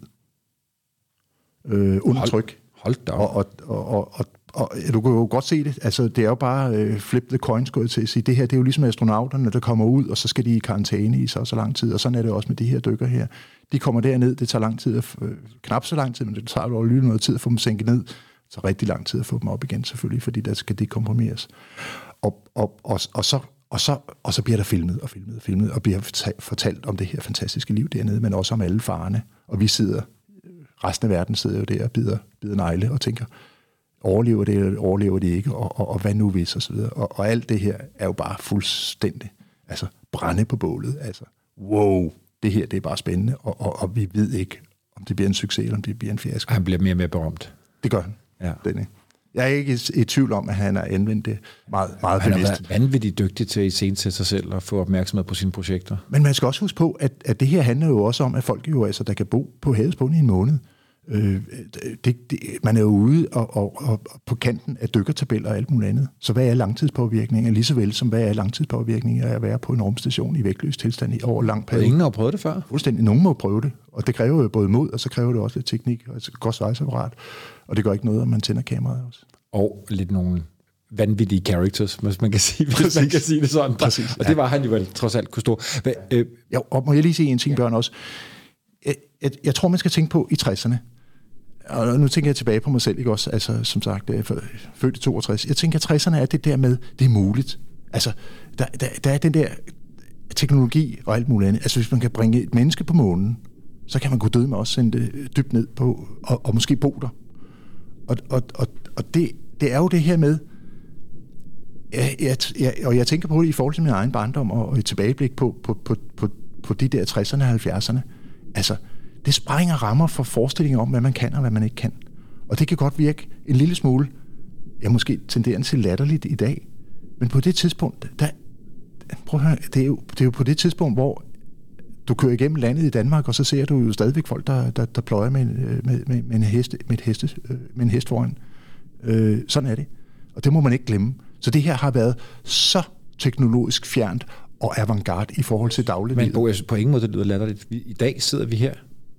[SPEAKER 3] Øh, under hold, tryk.
[SPEAKER 2] Hold da
[SPEAKER 3] og, og, og, og, og, og du kan jo godt se det. Altså, det er jo bare øh, flip the coin, skulle jeg til at sige. Det her, det er jo ligesom astronauterne, der kommer ud, og så skal de i karantæne i så så lang tid. Og sådan er det også med de her dykker her. De kommer derned, det tager lang tid, øh, knap så lang tid, men det tager jo lige noget tid at få dem sænket ned. så rigtig lang tid at få dem op igen, selvfølgelig, fordi der skal det komprimeres. Og, og, og, og så og så, og så bliver der filmet og filmet og filmet, og bliver fortalt om det her fantastiske liv dernede, men også om alle farerne. Og vi sidder, resten af verden sidder jo der og bider, bider negle og tænker, overlever det, eller overlever det ikke, og, og, og hvad nu hvis, og så videre. Og, og alt det her er jo bare fuldstændig, altså brænde på bålet, altså wow, det her det er bare spændende, og, og, og vi ved ikke, om det bliver en succes, eller om det bliver en fiasko.
[SPEAKER 2] Han bliver mere og mere berømt.
[SPEAKER 3] Det gør han. Ja. Den, jeg er ikke i, i tvivl om, at han har anvendt det meget, meget
[SPEAKER 2] han
[SPEAKER 3] bevidst.
[SPEAKER 2] Han er vanvittigt dygtig til at iscenesætte sig selv og få opmærksomhed på sine projekter.
[SPEAKER 3] Men man skal også huske på, at, at det her handler jo også om, at folk jo altså, der kan bo på havets i en måned. Øh, det, det, man er jo ude og, og, og, på kanten af dykkertabeller og alt muligt andet. Så hvad er langtidspåvirkninger, lige så vel som hvad er langtidspåvirkninger af at være på en rumstation i vægtløs tilstand i over lang periode?
[SPEAKER 2] Ingen har prøvet det før?
[SPEAKER 3] Fuldstændig. Nogen må prøve det, og det kræver jo både mod, og så kræver det også lidt teknik og et godt svejseapparat. Og det gør ikke noget, om man tænder kameraet også
[SPEAKER 2] og lidt nogle vanvittige characters, hvis man kan sige, hvis man kan sige det sådan. Præcis, og det var han jo vel trods alt kunne stå. Hva,
[SPEAKER 3] øh, ja, og må jeg lige sige en ting, ja. Børn, også? Jeg, jeg, jeg tror, man skal tænke på i 60'erne, og nu tænker jeg tilbage på mig selv, ikke også? Altså, som sagt, jeg er født i 62. Jeg tænker, at 60'erne er det der med, det er muligt. Altså, der, der, der er den der teknologi og alt muligt andet. Altså, hvis man kan bringe et menneske på månen, så kan man gå død med også sende det dybt ned på, og, og måske bo der. Og, og, og, og det, det er jo det her med, jeg, jeg, jeg, og jeg tænker på det i forhold til min egen barndom og, og et tilbageblik på, på, på, på, på de der 60'erne og 70'erne. Altså, det sprænger rammer for forestillinger om, hvad man kan og hvad man ikke kan. Og det kan godt virke en lille smule, ja, måske tenderende til latterligt i dag, men på det tidspunkt, der, prøv at høre, det er, jo, det er jo på det tidspunkt, hvor du kører igennem landet i Danmark, og så ser du jo stadigvæk folk, der, der, der pløjer med, øh, med, med, med, en heste, med, et heste, øh, med en hest foran. Øh, sådan er det. Og det må man ikke glemme. Så det her har været så teknologisk fjernt og avantgarde i forhold til dagliglivet.
[SPEAKER 2] Men Bo, på ingen måde det lyder latterligt. I dag sidder vi her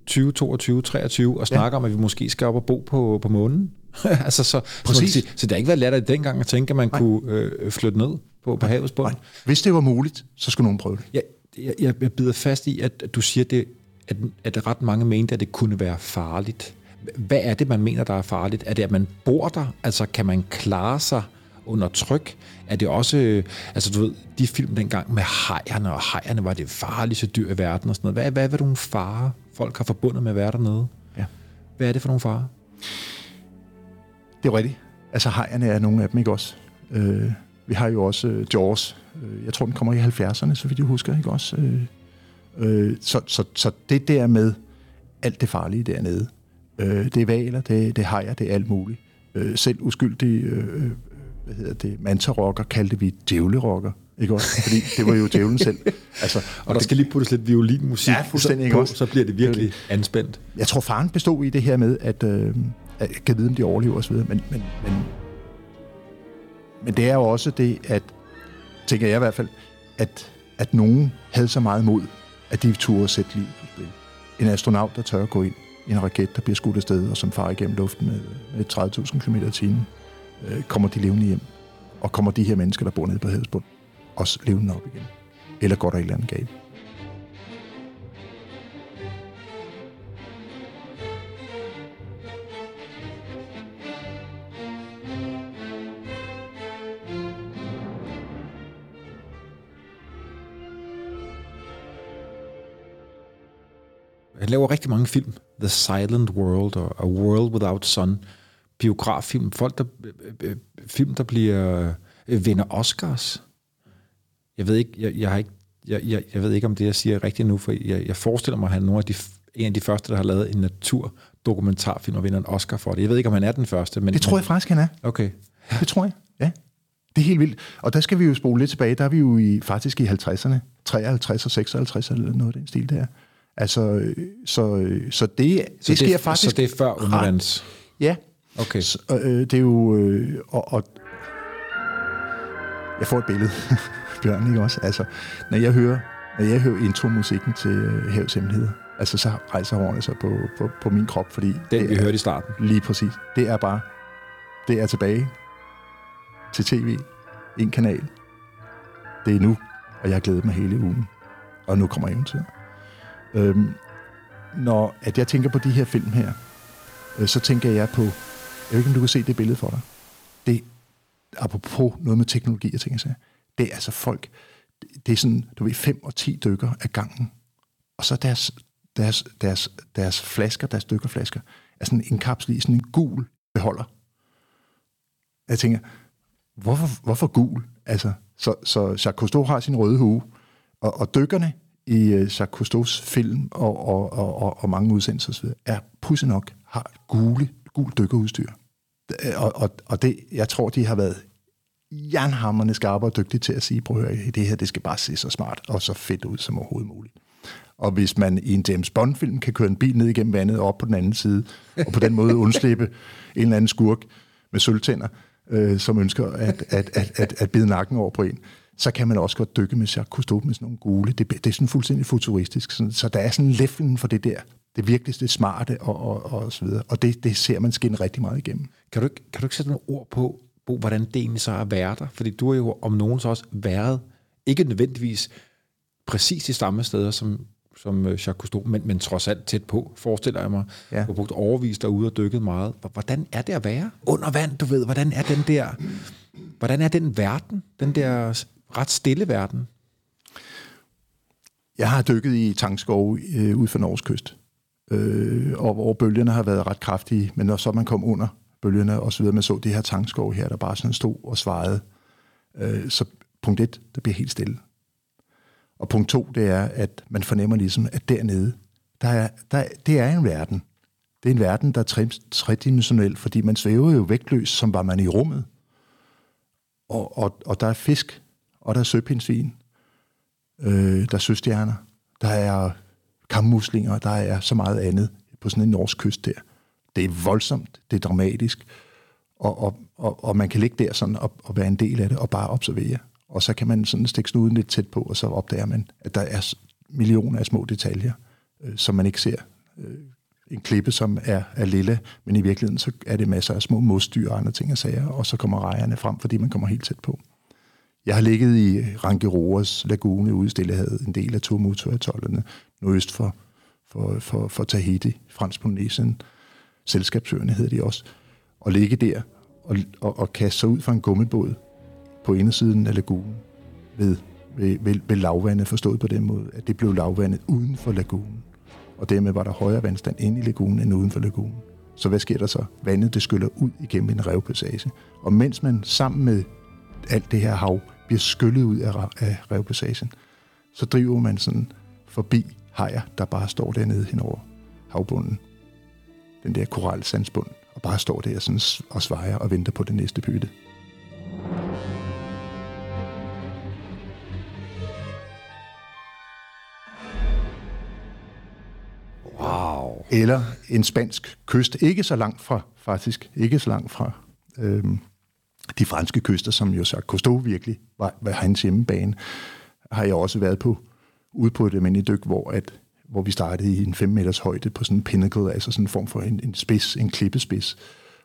[SPEAKER 2] 2022, 23 og snakker ja. om, at vi måske skal op og bo på, på månen. altså, så, Præcis. Så, så det har ikke været latterligt dengang at tænke, at man Nej. kunne øh, flytte ned på, på havets bund. Nej.
[SPEAKER 3] Hvis det var muligt, så skulle nogen prøve det.
[SPEAKER 2] Jeg, jeg, jeg bider fast i, at du siger, det, at, at ret mange mente, at det kunne være farligt. Hvad er det, man mener, der er farligt? Er det, at man bor der? Altså, kan man klare sig under tryk? Er det også, altså du ved, de film dengang med hejerne, og hejerne var det farligste dyr i verden og sådan noget. Hvad, hvad er det nogle farer, folk har forbundet med at være dernede? Ja. Hvad er det for nogle farer?
[SPEAKER 3] Det er rigtigt. Altså hejerne er nogle af dem, ikke også? Øh, vi har jo også uh, Jaws. Øh, jeg tror, den kommer i 70'erne, så vidt jeg husker, ikke også? Øh, øh, så, så, så det der med alt det farlige dernede, Øh, det er valer, det, det hajer, det er alt muligt. Øh, selv uskyldige øh, øh, hvad hedder det, mantarokker kaldte vi djævlerokker. Ikke også? Fordi det var jo djævlen selv.
[SPEAKER 2] Altså, og, og der det, skal lige puttes lidt violinmusik ja, fuldstændig på, også. så bliver det virkelig anspændt.
[SPEAKER 3] Jeg tror, faren bestod i det her med, at, øh, at kan vide, om de overlever osv., men, men, men, men det er jo også det, at, tænker jeg i hvert fald, at, at nogen havde så meget mod, at de turde sætte livet på spil. En astronaut, der tør at gå ind en raket, der bliver skudt afsted, og som farer igennem luften med, med 30.000 km i timen, øh, kommer de levende hjem? Og kommer de her mennesker, der bor nede på Hedesbund, os levende op igen? Eller går der et eller andet galt?
[SPEAKER 2] Han laver rigtig mange film. The Silent World og A World Without Sun. Biograffilm. Folk, der, øh, øh, øh, film, der bliver vinder Oscars. Jeg ved ikke, jeg, jeg har ikke jeg, jeg, jeg ved ikke, om det, jeg siger er rigtigt nu, for jeg, jeg forestiller mig, at han er nogle af de, en af de første, der har lavet en naturdokumentarfilm og vinder en Oscar for det. Jeg ved ikke, om han er den første. Men,
[SPEAKER 3] Det tror jeg faktisk, han er.
[SPEAKER 2] Okay.
[SPEAKER 3] Det tror jeg, ja. Det er helt vildt. Og der skal vi jo spole lidt tilbage. Der er vi jo i, faktisk i 50'erne. 53 og 56 eller noget af den stil der. Altså, øh, så, øh, så det, det,
[SPEAKER 2] Så
[SPEAKER 3] det sker faktisk...
[SPEAKER 2] Så det er før undervands.
[SPEAKER 3] Ja.
[SPEAKER 2] Okay.
[SPEAKER 3] Så, øh, det er jo... Øh, og, og, jeg får et billede, Bjørn, ikke også? Altså, når jeg hører, når jeg hører intromusikken til øh, Havs Hemmeligheder, altså så rejser hårene sig på, på, på min krop, fordi...
[SPEAKER 2] Den,
[SPEAKER 3] det
[SPEAKER 2] vi
[SPEAKER 3] er-
[SPEAKER 2] hørte i starten.
[SPEAKER 3] Lige præcis. Det er bare... Det er tilbage til tv. En kanal. Det er nu, og jeg har glædet mig hele ugen. Og nu kommer eventyret. Øhm, når at jeg tænker på de her film her, øh, så tænker jeg på... Jeg ved ikke, om du kan se det billede for dig. Apropos noget med teknologi og ting, jeg siger, det er altså folk... Det er sådan, du ved, 5 og 10 dykker af gangen. Og så deres, deres, deres, deres flasker, deres dykkerflasker, er sådan indkapslet i sådan en gul beholder. Jeg tænker, hvorfor, hvorfor gul? Altså, så, så Jacques Cousteau har sin røde hue, og, og dykkerne i uh, Jacques Cousteaus film og, og, og, og, og mange udsendelser osv., er pudsigt nok, har gule, gul dykkerudstyr. Øh, Og, og, og det, jeg tror, de har været jernhammerne skarpe og dygtige til at sige, prøv at høre, det her, det skal bare se så smart og så fedt ud som overhovedet muligt. Og hvis man i en James Bond-film kan køre en bil ned igennem vandet og op på den anden side, og på den måde undslippe en eller anden skurk med sølvtænder, øh, som ønsker at, at, at, at, at bide nakken over på en, så kan man også godt dykke med Jacques Cousteau med sådan nogle gule. Det, det er sådan fuldstændig futuristisk. Sådan, så der er sådan levelen for det der. Det virkelig det smarte og, og, og så videre. Og det, det ser man skinne rigtig meget igennem.
[SPEAKER 2] Kan du, kan du ikke sætte nogle ord på, Bo, hvordan det egentlig så er at være der? Fordi du har jo om nogen så også været, ikke nødvendigvis præcis de samme steder som, som øh, Jacques Cousteau, men, men trods alt tæt på, forestiller jeg mig.
[SPEAKER 3] Ja.
[SPEAKER 2] Du har brugt overvis derude og dykket meget. Hvordan er det at være under vand, du ved? Hvordan er den der, hvordan er den verden, den der ret stille verden?
[SPEAKER 3] Jeg har dykket i Tangskov øh, ud for Norges kyst, øh, og hvor bølgerne har været ret kraftige, men når så man kom under bølgerne og så videre, man så det her tangskov her, der bare sådan stod og svarede, øh, så punkt et, der bliver helt stille. Og punkt to, det er, at man fornemmer ligesom, at dernede, der er, der, det er en verden. Det er en verden, der er tredimensionel, fordi man svæver jo vægtløs, som var man i rummet. Og, og, og der er fisk, og der er søpindsvin, øh, der er søstjerner, der er kammuslinger, der er så meget andet på sådan en norsk kyst der. Det er voldsomt, det er dramatisk, og, og, og, og man kan ligge der sådan og, og være en del af det og bare observere. Og så kan man sådan stikke snuden lidt tæt på, og så opdager man, at der er millioner af små detaljer, øh, som man ikke ser. Øh, en klippe, som er, er lille, men i virkeligheden så er det masser af små modstyr og andre ting og sager, og så kommer rejerne frem, fordi man kommer helt tæt på. Jeg har ligget i Rangiroas lagune ude i Stillehavet, en del af Tuamotu-atollerne, nordøst for, for, for, for Tahiti, fransk Polynesien, selskabsøerne hedder de også, og ligge der og, og, og kaste sig ud fra en gummibåd på indersiden af lagunen ved, ved, ved, ved lavvandet, forstået på den måde, at det blev lavvandet uden for lagunen, og dermed var der højere vandstand inde i lagunen end uden for lagunen. Så hvad sker der så? Vandet det skyller ud igennem en revpassage. Og mens man sammen med alt det her hav bliver skyllet ud af, af revpassagen, så driver man sådan forbi hajer, der bare står dernede hen over havbunden. Den der koralsandsbund, og bare står der sådan og svejer og venter på det næste bytte.
[SPEAKER 2] Wow.
[SPEAKER 3] Eller en spansk kyst, ikke så langt fra, faktisk, ikke så langt fra øhm, de franske kyster, som jo så Cousteau virkelig var, var hans hjemmebane, har jeg også været på, ude på et almindeligt dyk, hvor at hvor vi startede i en 5 meters højde på sådan en pinnacle, altså sådan en form for en, en spids, en klippespids.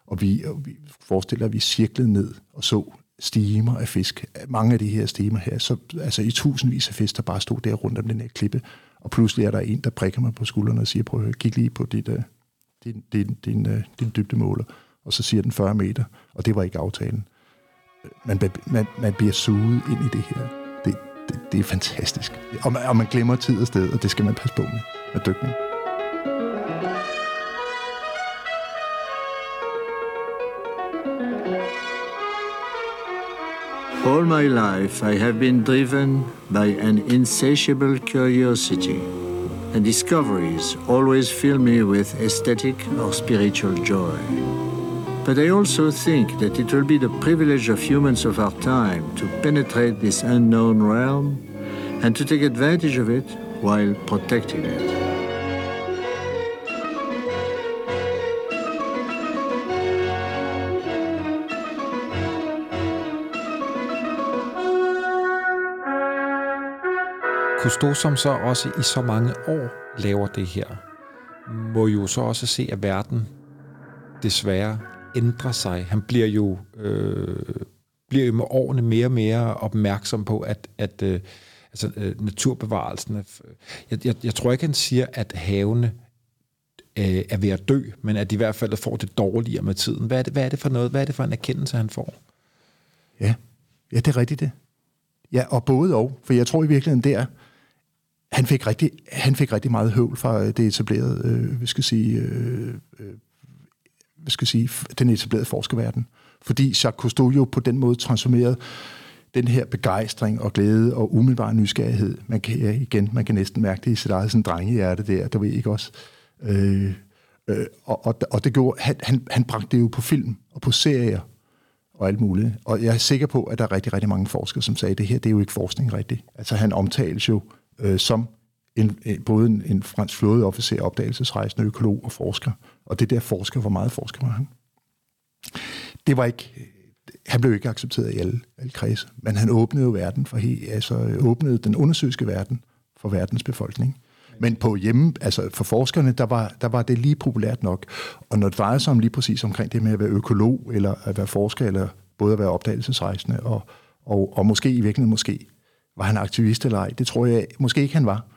[SPEAKER 3] Og vi, og vi forestiller, at vi cirklede ned og så stimer af fisk. Mange af de her stimer her, så, altså i tusindvis af fisk, der bare stod der rundt om den her klippe. Og pludselig er der en, der prikker mig på skulderen og siger, prøv at høre, kig lige på dit, uh, din, din, din, uh, din dybdemåler. Og så siger den 40 meter, og det var ikke aftalen. Man, man, man bliver suget ind i det her. Det, det, det er fantastisk. Og man, og man glemmer tid og sted, og det skal man passe på med, med dykning.
[SPEAKER 1] All my life, I have been driven by an insatiable curiosity, and discoveries always fill me with aesthetic or spiritual joy. But I also think that it will be the privilege of humans of our time to penetrate this unknown realm and to take advantage of it while protecting it.
[SPEAKER 2] Cousteau, som så også i så mange år laver det her, må jo så også se, at verden desværre ændrer sig. Han bliver jo, øh, bliver jo med årene mere og mere opmærksom på, at, at øh, altså, øh, naturbevarelsen... Er, jeg, jeg, jeg tror ikke, han siger, at havene øh, er ved at dø, men at de i hvert fald får det dårligere med tiden. Hvad er det, hvad er det for noget? Hvad er det for en erkendelse, han får?
[SPEAKER 3] Ja, ja det er rigtigt det. Ja, og både og. For jeg tror i virkeligheden der, han fik rigtig, han fik rigtig meget høvl fra øh, det etablerede, øh, vi skal sige, øh, øh hvad skal jeg sige, den etablerede forskerverden. Fordi Jacques Cousteau jo på den måde transformerede den her begejstring og glæde og umiddelbar nysgerrighed. Man kan, ja, igen, man kan næsten mærke det i sit eget sådan drengehjerte der, der ved ikke også. Øh, øh, og, og, og det gjorde, han, han, han bragte det jo på film og på serier og alt muligt. Og jeg er sikker på, at der er rigtig, rigtig mange forskere, som sagde, at det her det er jo ikke forskning rigtigt. Altså han omtales jo øh, som en, både en, en fransk flådeofficer, opdagelsesrejsende økolog og forsker. Og det der forsker, hvor meget forsker var han? Det var ikke, han blev ikke accepteret i alle, alle kredse, men han åbnede jo verden for, altså åbnede den undersøgske verden for verdens befolkning. Men på hjemme, altså for forskerne, der var, der var det lige populært nok. Og når det drejer sig om lige præcis omkring det med at være økolog, eller at være forsker, eller både at være opdagelsesrejsende, og, og, og måske i virkeligheden måske var han aktivist eller ej, det tror jeg måske ikke han var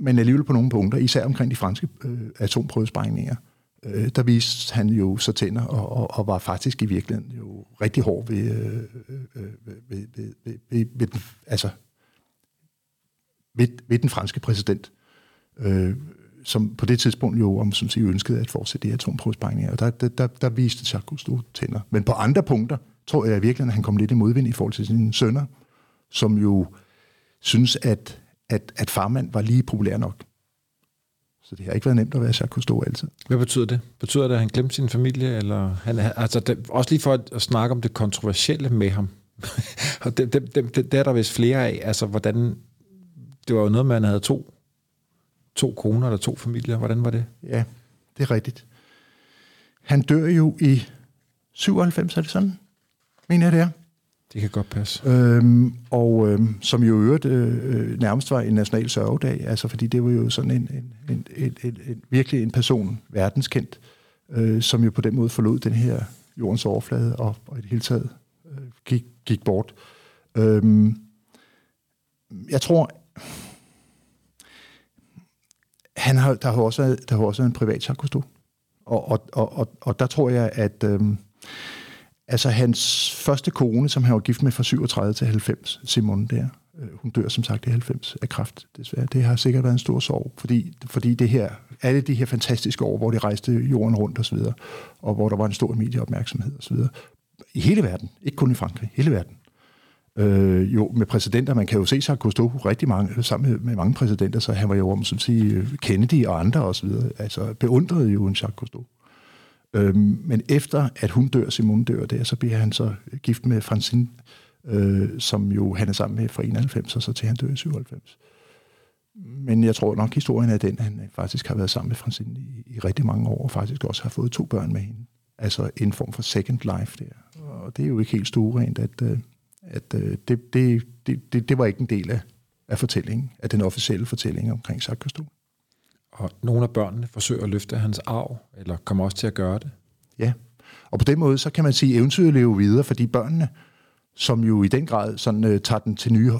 [SPEAKER 3] men alligevel på nogle punkter, især omkring de franske øh, atomprøvesprængninger, øh, der viste han jo så tænder, og, og, og var faktisk i virkeligheden jo rigtig hård ved, øh, øh, øh ved, ved, ved, ved, ved den, altså, ved, ved den franske præsident, øh, som på det tidspunkt jo om som siger, ønskede at fortsætte de atomprøvesprængninger. Og der, der, der, der viste Jacques Cousteau tænder. Men på andre punkter tror jeg virkelig, at han kom lidt i modvind i forhold til sine sønner, som jo synes, at at, at farmand var lige populær nok. Så det har ikke været nemt at være Jacques Cousteau altid.
[SPEAKER 2] Hvad betyder det? Betyder det, at han glemte sin familie? Eller han, altså det, også lige for at, at snakke om det kontroversielle med ham. og det, det, det, det, det er der vist flere af. Altså, hvordan, det var jo noget, man havde to, to koner eller to familier. Hvordan var det?
[SPEAKER 3] Ja, det er rigtigt. Han dør jo i 97, er det sådan? Mener jeg, det er.
[SPEAKER 2] Det kan godt passe.
[SPEAKER 3] Øhm, og øhm, som jo øvrigt øh, øh, nærmest var en national sørgedag, altså fordi det var jo sådan en, en, en, en, en, en virkelig en person, verdenskendt, øh, som jo på den måde forlod den her jordens overflade og, og i det hele taget øh, gik, gik bort. Øhm, jeg tror, han har, der har også været, der har også været en privat Jacques og, og, og, og, og der tror jeg, at øhm, Altså hans første kone, som han var gift med fra 37 til 90, Simon der, øh, hun dør som sagt i 90 af kræft, desværre. Det har sikkert været en stor sorg, fordi, fordi det her, alle de her fantastiske år, hvor de rejste jorden rundt osv., og, og hvor der var en stor medieopmærksomhed osv., i hele verden, ikke kun i Frankrig, hele verden. Øh, jo, med præsidenter, man kan jo se sig Cousteau rigtig mange, sammen med, med mange præsidenter, så han var jo om, som sige, Kennedy og andre osv., altså beundrede jo en Jacques Cousteau. Øhm, men efter at hun dør, Simone dør der, så bliver han så øh, gift med Francine, øh, som jo han er sammen med fra 91, og så til han dør i 97. Men jeg tror nok, historien er den, at han øh, faktisk har været sammen med Francine i, i rigtig mange år, og faktisk også har fået to børn med hende. Altså en form for second life der. Og det er jo ikke helt stuerent, at, øh, at det, det, det, det, det var ikke en del af af fortællingen, af den officielle fortælling omkring Jacques Cousteau.
[SPEAKER 2] Og nogle af børnene forsøger at løfte hans arv, eller kommer også til at gøre det.
[SPEAKER 3] Ja, og på den måde, så kan man sige, at eventyret lever videre, fordi børnene, som jo i den grad sådan, uh, tager den til nye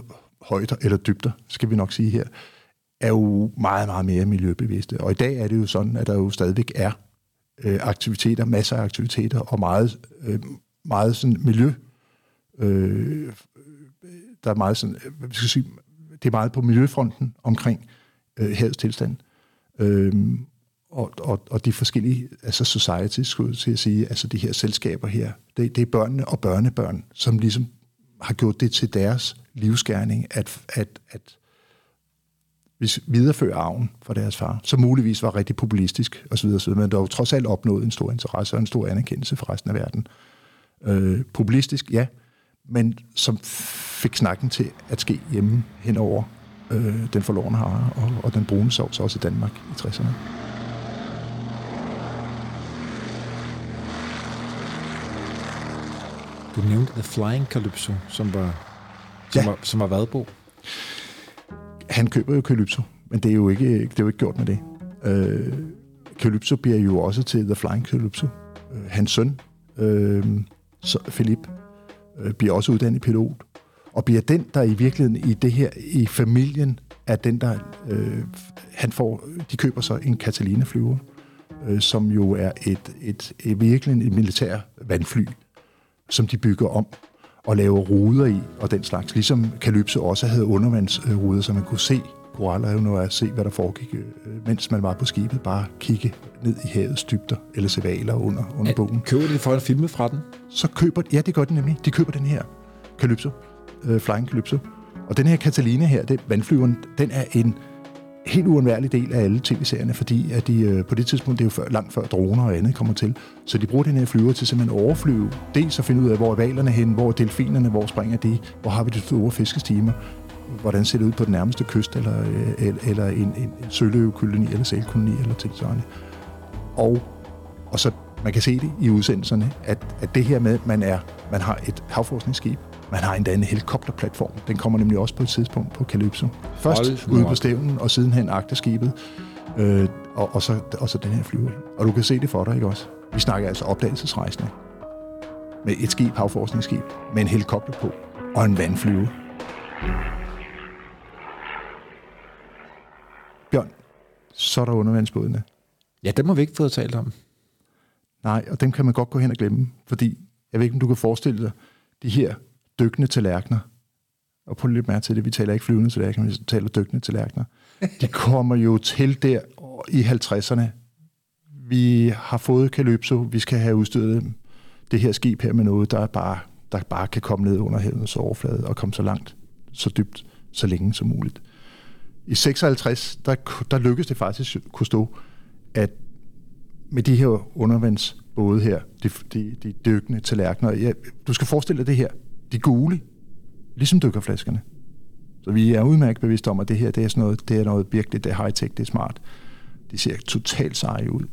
[SPEAKER 3] højder, eller dybder, skal vi nok sige her, er jo meget, meget mere miljøbevidste. Og i dag er det jo sådan, at der jo stadigvæk er øh, aktiviteter, masser af aktiviteter, og meget, øh, meget sådan miljø. Øh, der er meget sådan, øh, hvad skal jeg sige, det er meget på miljøfronten omkring øh, havets tilstand. Øh, og, og, og de forskellige, altså societies, skulle jeg til at sige, altså de her selskaber her, det, det er børnene og børnebørn, som ligesom har gjort det til deres livsgærning, at, at, at videreføre arven fra deres far, som muligvis var rigtig populistisk osv., osv. men der var trods alt opnået en stor interesse og en stor anerkendelse for resten af verden. Øh, populistisk, ja, men som fik snakken til at ske hjemme henover øh, den forlorene har og, og den brune sovs også i Danmark i 60'erne.
[SPEAKER 2] Du nævnte The Flying Calypso, som var, som
[SPEAKER 3] Ja.
[SPEAKER 2] var, som var vadbo.
[SPEAKER 3] han køber jo Calypso, men det er jo ikke, det er jo ikke gjort med det. Øh, Calypso bliver jo også til The Flying Calypso. Øh, hans søn, øh, Philip, øh, bliver også uddannet pilot, og bliver den, der i virkeligheden i det her, i familien, er den, der, øh, han får, de køber så en Catalina-flyver, øh, som jo er et, et, et virkelig et militær vandfly, som de bygger om og laver ruder i og den slags. Ligesom Calypso også havde undervandsruder, så man kunne se koralreven og se, hvad der foregik, øh, mens man var på skibet. Bare kigge ned i havets dybder, eller se valer under, under bogen.
[SPEAKER 2] Køber de for at filme fra den?
[SPEAKER 3] Så køber, ja det gør de nemlig, de køber den her Calypso, øh, Flying Calypso. Og den her Catalina her, det, vandflyveren, den er en helt uundværlig del af alle tv-serierne, fordi at de øh, på det tidspunkt, det er jo før, langt før droner og andet kommer til, så de bruger den her flyver til simpelthen at overflyve, dels at finde ud af, hvor er valerne hen, hvor er delfinerne, hvor springer de, hvor har vi de store fiskestimer, hvordan ser det ud på den nærmeste kyst, eller, øh, eller, eller en, en, en søløvekoloni, eller sælkoloni, eller tilsvarende. Og, og så man kan se det i udsendelserne, at, at det her med, at man, er, man har et havforskningsskib, man har endda en helikopterplatform. Den kommer nemlig også på et tidspunkt på Calypso. Først
[SPEAKER 2] Hold
[SPEAKER 3] ude på stævnen, og sidenhen agterskibet, øh, og, og, så, og så den her flyver. Og du kan se det for dig, ikke også? Vi snakker altså opdagelsesrejsende. Med et skib, havforskningsskib, med en helikopter på, og en vandflyver. Bjørn, så er der undervandsbådene.
[SPEAKER 2] Ja, dem har vi ikke fået talt om.
[SPEAKER 3] Nej, og dem kan man godt gå hen og glemme, fordi jeg ved ikke, om du kan forestille dig de her dykkende tallerkener. Og prøv lidt mere til det, vi taler ikke flyvende tallerkener, vi taler dykkende tallerkener. De kommer jo til der i 50'erne. Vi har fået Calypso, vi skal have udstyret det her skib her med noget, der bare, der bare kan komme ned under havets overflade og komme så langt, så dybt, så længe som muligt. I 56, der, der lykkedes det faktisk kunne stå, at med de her undervandsbåde her, de, de, de dykkende tallerkener, ja, du skal forestille dig det her, de gule, ligesom dykkerflaskerne. Så vi er udmærket bevidste om, at det her det er, sådan noget, det er noget virkelig, det er high-tech, det er smart. De ser totalt seje ud.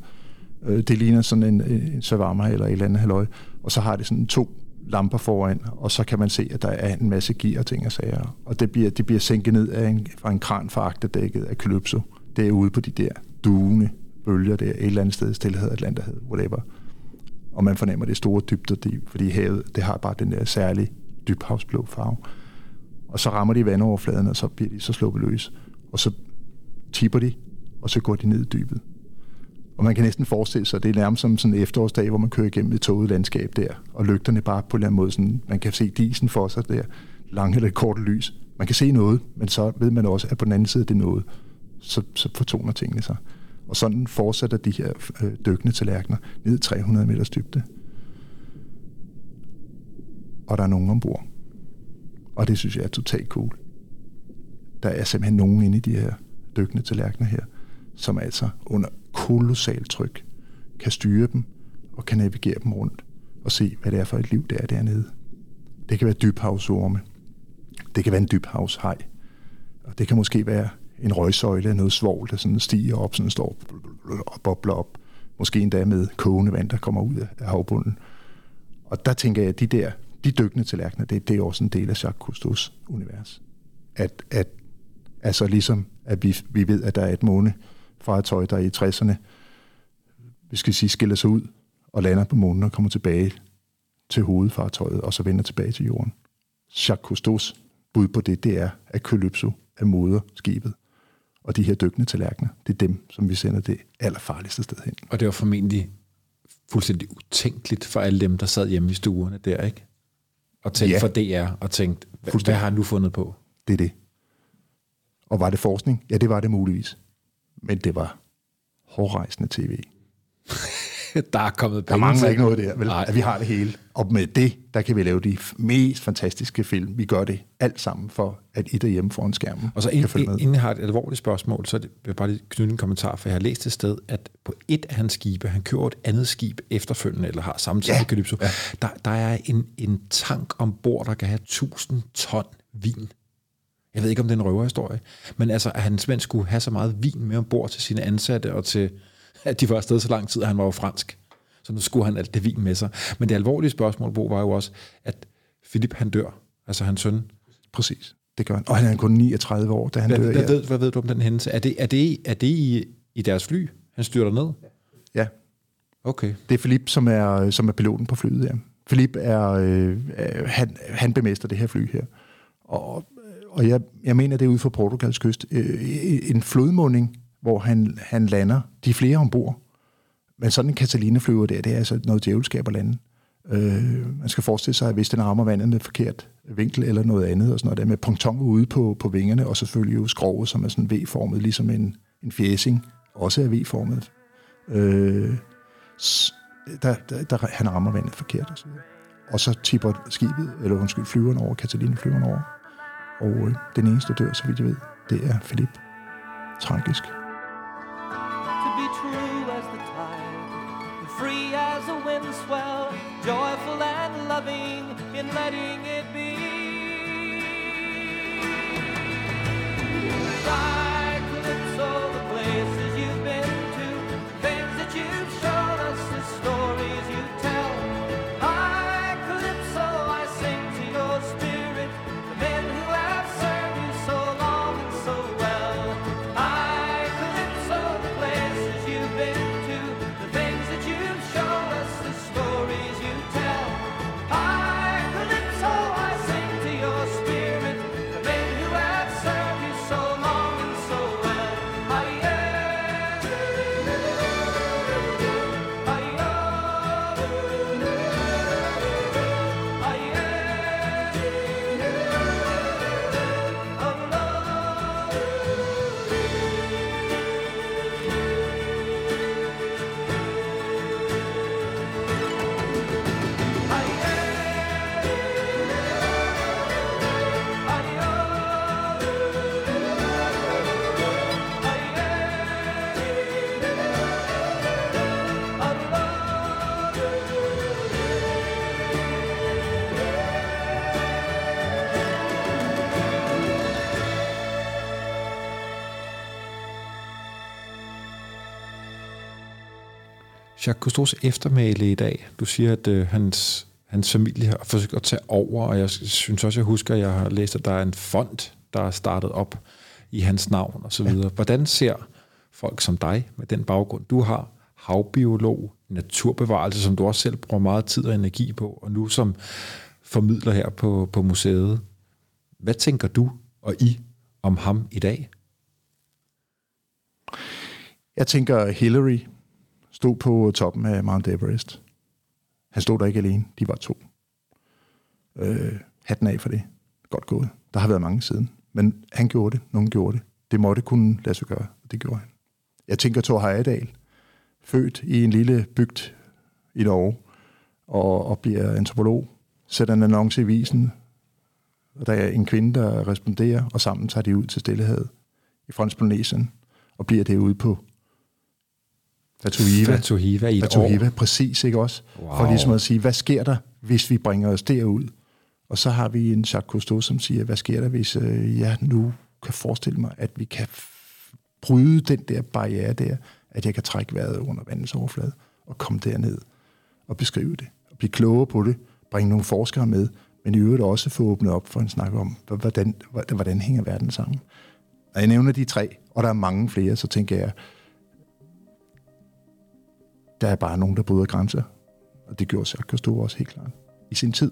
[SPEAKER 3] Øh, det ligner sådan en, en Savama eller et eller andet halløj. Og så har det sådan to lamper foran, og så kan man se, at der er en masse gear og ting og sager. Og det bliver, det bliver sænket ned af en, fra en kran fra agterdækket af Calypso. Det er ude på de der duende bølger der, et eller andet sted, Stillehavet, Atlanterhavet, whatever. Og man fornemmer det store dybder, fordi havet, det har bare den der særlige dybhavsblå farve. Og så rammer de vandoverfladen, og så bliver de så sluppet løs. Og så tipper de, og så går de ned i dybet. Og man kan næsten forestille sig, at det er nærmest som sådan en efterårsdag, hvor man kører igennem et toget landskab der, og lygterne bare på en eller anden måde, sådan, man kan se disen for sig der, lange eller korte lys. Man kan se noget, men så ved man også, at på den anden side det det noget, så, så fortoner tingene sig. Og sådan fortsætter de her øh, dykkende tallerkener ned 300 meters dybde. Og der er nogen ombord. Og det synes jeg er totalt cool. Der er simpelthen nogen inde i de her dykkende tallerkener her, som altså under kolossalt tryk kan styre dem og kan navigere dem rundt og se, hvad det er for et liv, der er dernede. Det kan være dybhavsorme. Det kan være en dybhavshej. Og det kan måske være en røgsøjle af noget svovl, der sådan stiger op, sådan står og bobler op. Måske endda med kogende vand, der kommer ud af havbunden. Og der tænker jeg, at de der, de dykkende tallerkener, det, det er også en del af Jacques Cousteaus univers. At, at Altså ligesom, at vi, vi ved, at der er et månefartøj, der i 60'erne, vi skal sige, skiller sig ud og lander på månen og kommer tilbage til hovedfartøjet, og så vender tilbage til jorden. Jacques Cousteau's bud på det, det er, at Calypso er moder skibet. Og de her dykkende tallerkener, det er dem, som vi sender det allerfarligste sted hen.
[SPEAKER 2] Og det var formentlig fuldstændig utænkeligt for alle dem, der sad hjemme i stuerne der, ikke? Og tænkte
[SPEAKER 3] Ja.
[SPEAKER 2] for DR og tænkte, hvad, hvad har han nu fundet på?
[SPEAKER 3] Det er det. Og var det forskning? Ja, det var det muligvis. Men det var hårdrejsende tv.
[SPEAKER 2] der er kommet
[SPEAKER 3] Der
[SPEAKER 2] penge
[SPEAKER 3] mangler
[SPEAKER 2] til.
[SPEAKER 3] ikke noget der, vel?
[SPEAKER 2] Nej.
[SPEAKER 3] At vi har det hele. Og med det, der kan vi lave de mest fantastiske film. Vi gør det alt sammen for, at I derhjemme foran skærmen
[SPEAKER 2] Og så
[SPEAKER 3] kan følge med.
[SPEAKER 2] inden jeg har et alvorligt spørgsmål, så vil jeg bare lige knytte en kommentar, for jeg har læst et sted, at på et af hans skibe, han kører et andet skib efterfølgende, eller har samtidig
[SPEAKER 3] Ja,
[SPEAKER 2] med Calypso, ja. der, der er en, en tank ombord, der kan have 1000 ton vin. Jeg ved ikke, om det er en røverhistorie, men altså, at han simpelthen skulle have så meget vin med ombord til sine ansatte, og til, at de var afsted så lang tid, at han var jo fransk. Så nu skulle han alt det vin med sig. Men det alvorlige spørgsmål, Bo, var jo også, at Philip han dør, altså hans søn.
[SPEAKER 3] Præcis. Det gør han. Og han er kun 39 år, da han
[SPEAKER 2] Hvad,
[SPEAKER 3] dør.
[SPEAKER 2] hvad,
[SPEAKER 3] ja.
[SPEAKER 2] ved, hvad ved du om den hændelse? Er det, er det, er det i, i deres fly, han styrter ned?
[SPEAKER 3] Ja,
[SPEAKER 2] Okay.
[SPEAKER 3] det er Philip, som er, som er piloten på flyet. Ja. Philip er, øh, han, han bemester det her fly her. Og, og jeg, jeg mener, det er ude for Portugals kyst. Øh, en flodmunding, hvor han, han lander. De er flere ombord. Men sådan en Catalina-flyver der, det er altså noget djævelskab at lande. Øh, man skal forestille sig, at hvis den rammer vandet med forkert vinkel eller noget andet, og sådan noget der med pontong ude på, på vingerne, og selvfølgelig jo skroget, som er sådan V-formet, ligesom en, en fjæsing, også er V-formet. Øh, der, der, der, han rammer vandet forkert og så videre. Og så tipper skibet, eller undskyld, flyveren over, Catalina flyveren over. Og øh, den eneste der dør, så vidt jeg ved, det er Philip. Tragisk.
[SPEAKER 2] Jacques Cousteau's eftermæle i dag. Du siger, at øh, hans, hans familie har forsøgt at tage over, og jeg synes også, jeg husker, at jeg har læst, at der er en fond, der er startet op i hans navn og så videre. Hvordan ser folk som dig, med den baggrund du har, havbiolog, naturbevarelse, som du også selv bruger meget tid og energi på, og nu som formidler her på, på museet. Hvad tænker du og I om ham i dag?
[SPEAKER 3] Jeg tænker, Hillary stod på toppen af Mount Everest. Han stod der ikke alene, de var to. Øh, hatten af for det. Godt gået. Der har været mange siden. Men han gjorde det, nogen gjorde det. Det måtte kunne lade sig gøre, og det gjorde han. Jeg tænker Thor Heyerdahl, født i en lille bygd i Norge, og, og bliver antropolog, sætter en annonce i visen, og der er en kvinde, der responderer, og sammen tager de ud til Stillehavet i Fransk Polynesien, og bliver derude på Fatuhiva.
[SPEAKER 2] Fatuhiva i et
[SPEAKER 3] Fatuhiva,
[SPEAKER 2] år.
[SPEAKER 3] præcis, ikke også?
[SPEAKER 2] Wow.
[SPEAKER 3] For ligesom at sige, hvad sker der, hvis vi bringer os derud? Og så har vi en Jacques Cousteau, som siger, hvad sker der, hvis øh, jeg nu kan forestille mig, at vi kan bryde den der barriere der, at jeg kan trække vejret under vandets overflade og komme derned og beskrive det, og blive klogere på det, bringe nogle forskere med, men i øvrigt også få åbnet op for en snak om, hvordan, hvordan hænger verden sammen. Og jeg nævner de tre, og der er mange flere, så tænker jeg, der er bare nogen, der bryder grænser. Og det gjorde Jacques Cousteau også helt klart. I sin tid.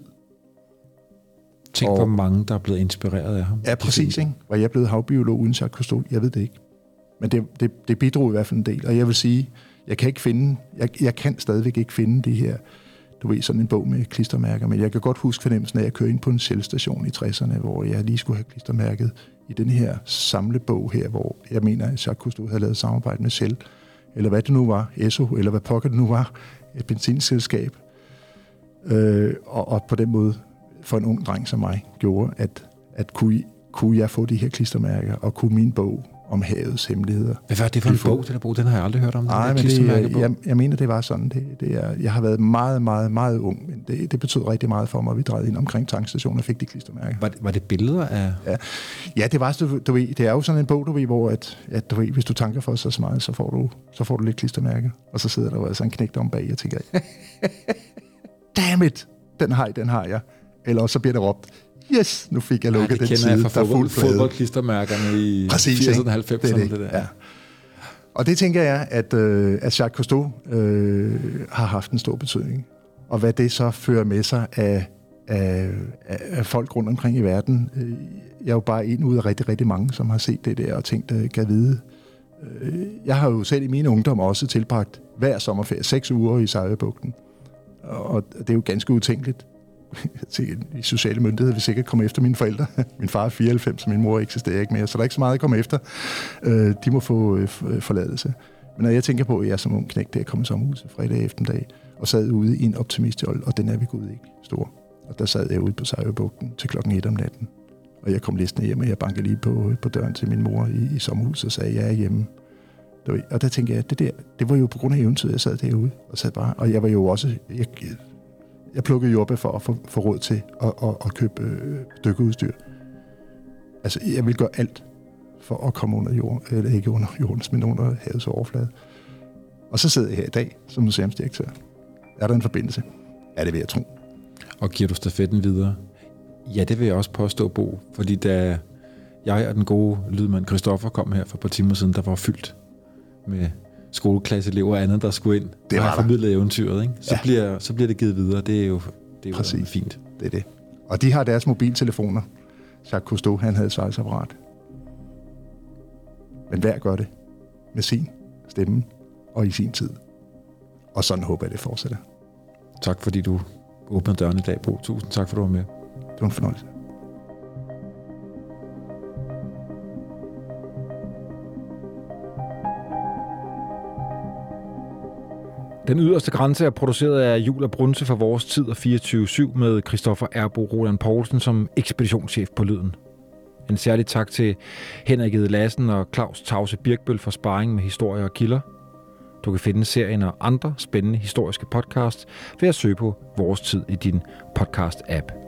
[SPEAKER 2] Tænk,
[SPEAKER 3] Og-
[SPEAKER 2] hvor mange, der er blevet inspireret af ham.
[SPEAKER 3] Ja, præcis. Ikke? Var jeg blevet havbiolog uden Jacques Cousteau? Jeg ved det ikke. Men det, det, det bidrog i hvert fald en del. Og jeg vil sige, jeg kan ikke finde, jeg, jeg kan stadigvæk ikke finde det her, du ved, sådan en bog med klistermærker, men jeg kan godt huske fornemmelsen af, at jeg kørte ind på en selvstation i 60'erne, hvor jeg lige skulle have klistermærket i den her samlebog her, hvor jeg mener, at Jacques Cousteau havde lavet samarbejde med Shell, eller hvad det nu var, ESSO, eller hvad pokker det nu var, et benzinselskab. Øh, og, og på den måde, for en ung dreng som mig, gjorde, at, at kunne, kunne jeg få de her klistermærker, og kunne min bog om havets hemmeligheder.
[SPEAKER 2] Hvad var det for en bog, den der bog? Den har jeg aldrig hørt om.
[SPEAKER 3] Nej, men det, jeg, jeg mener, det var sådan. Det, det er, jeg har været meget, meget, meget ung, men det, det betød rigtig meget for mig, at vi drejede ind omkring tankstationen og fik de klistermærker.
[SPEAKER 2] Var, det- var det billeder af...
[SPEAKER 3] Ja, ja det var du, du ved, det er jo sådan en bog, du ved, hvor at, at du ved, hvis du tanker for så meget, så får du, så får du lidt klistermærker. Og så sidder der jo altså en knægt om bag, og tænker, damn it, den har jeg, den har jeg. Eller så bliver der råbt, yes, nu fik jeg
[SPEAKER 2] Ja,
[SPEAKER 3] lukket
[SPEAKER 2] det
[SPEAKER 3] den
[SPEAKER 2] kender jeg
[SPEAKER 3] side,
[SPEAKER 2] fra
[SPEAKER 3] der er
[SPEAKER 2] fodbold,
[SPEAKER 3] fuld plade.
[SPEAKER 2] fodboldklistermærkerne i
[SPEAKER 3] Præcis,
[SPEAKER 2] 80'erne
[SPEAKER 3] ikke?
[SPEAKER 2] og 90'erne.
[SPEAKER 3] Det er
[SPEAKER 2] Det,
[SPEAKER 3] det.
[SPEAKER 2] der.
[SPEAKER 3] Ja. Og det tænker jeg, at, øh, at Jacques Cousteau øh, har haft en stor betydning. Og hvad det så fører med sig af, af, af, folk rundt omkring i verden. Øh, jeg er jo bare en ud af rigtig, rigtig mange, som har set det der og tænkt, at kan vide. Øh, jeg har jo selv i min ungdom også tilbragt hver sommerferie seks uger i Sejrebugten. Og det er jo ganske utænkeligt. de sociale myndigheder vil sikkert komme efter mine forældre. Min far er 94, og min mor eksisterer ikke mere, så der er ikke så meget at komme efter. Øh, de må få øh, øh forladelse. Men når jeg tænker på, at jeg som ung knæk, der kom i sommerhuset fredag eftermiddag, og sad ude i en optimistjold, og den er vi gud ikke stor. Og der sad jeg ude på Sejrebugten til klokken 1 om natten. Og jeg kom listende hjem, og jeg bankede lige på, øh, på døren til min mor i, i sommerhuset og sagde, jeg er hjemme. Og der tænkte jeg, at det der, det var jo på grund af eventyret, jeg sad derude og sad bare. Og jeg var jo også, jeg, jeg plukkede jordbær for at få, få råd til at, at, at købe øh, dykkeudstyr. Altså, jeg vil gøre alt for at komme under jorden, eller ikke under jordens, men under havets overflade. Og så sidder jeg her i dag som museumsdirektør. Er der en forbindelse? Ja, det vil jeg tro.
[SPEAKER 2] Og giver du stafetten videre? Ja, det vil jeg også påstå, Bo. Fordi da jeg og den gode lydmand Christoffer kom her for et par timer siden, der var fyldt med skoleklasseelever og andet, der skulle ind
[SPEAKER 3] Det
[SPEAKER 2] og
[SPEAKER 3] var der.
[SPEAKER 2] formidlet eventyret. Ikke? Så,
[SPEAKER 3] Ja.
[SPEAKER 2] bliver, så bliver det givet videre. Det er jo, det er jo
[SPEAKER 3] Præcis.
[SPEAKER 2] fint.
[SPEAKER 3] Det er det. Og de har deres mobiltelefoner. Jacques Cousteau, han havde et svejsapparat. Men hver gør det med sin stemme og i sin tid. Og sådan håber jeg, det fortsætter.
[SPEAKER 2] Tak fordi du åbnede døren i dag, Bo. Tusind tak for, at du var med.
[SPEAKER 3] Det var en fornøjelse.
[SPEAKER 2] Den yderste grænse er produceret af Jul og Brunse for vores tid og 24-7 med Christoffer Erbo Roland Poulsen som ekspeditionschef på Lyden. En særlig tak til Henrik Ede Lassen og Claus Tause Birkbøl for sparring med historier og kilder. Du kan finde serien og andre spændende historiske podcasts ved at søge på Vores Tid i din podcast-app.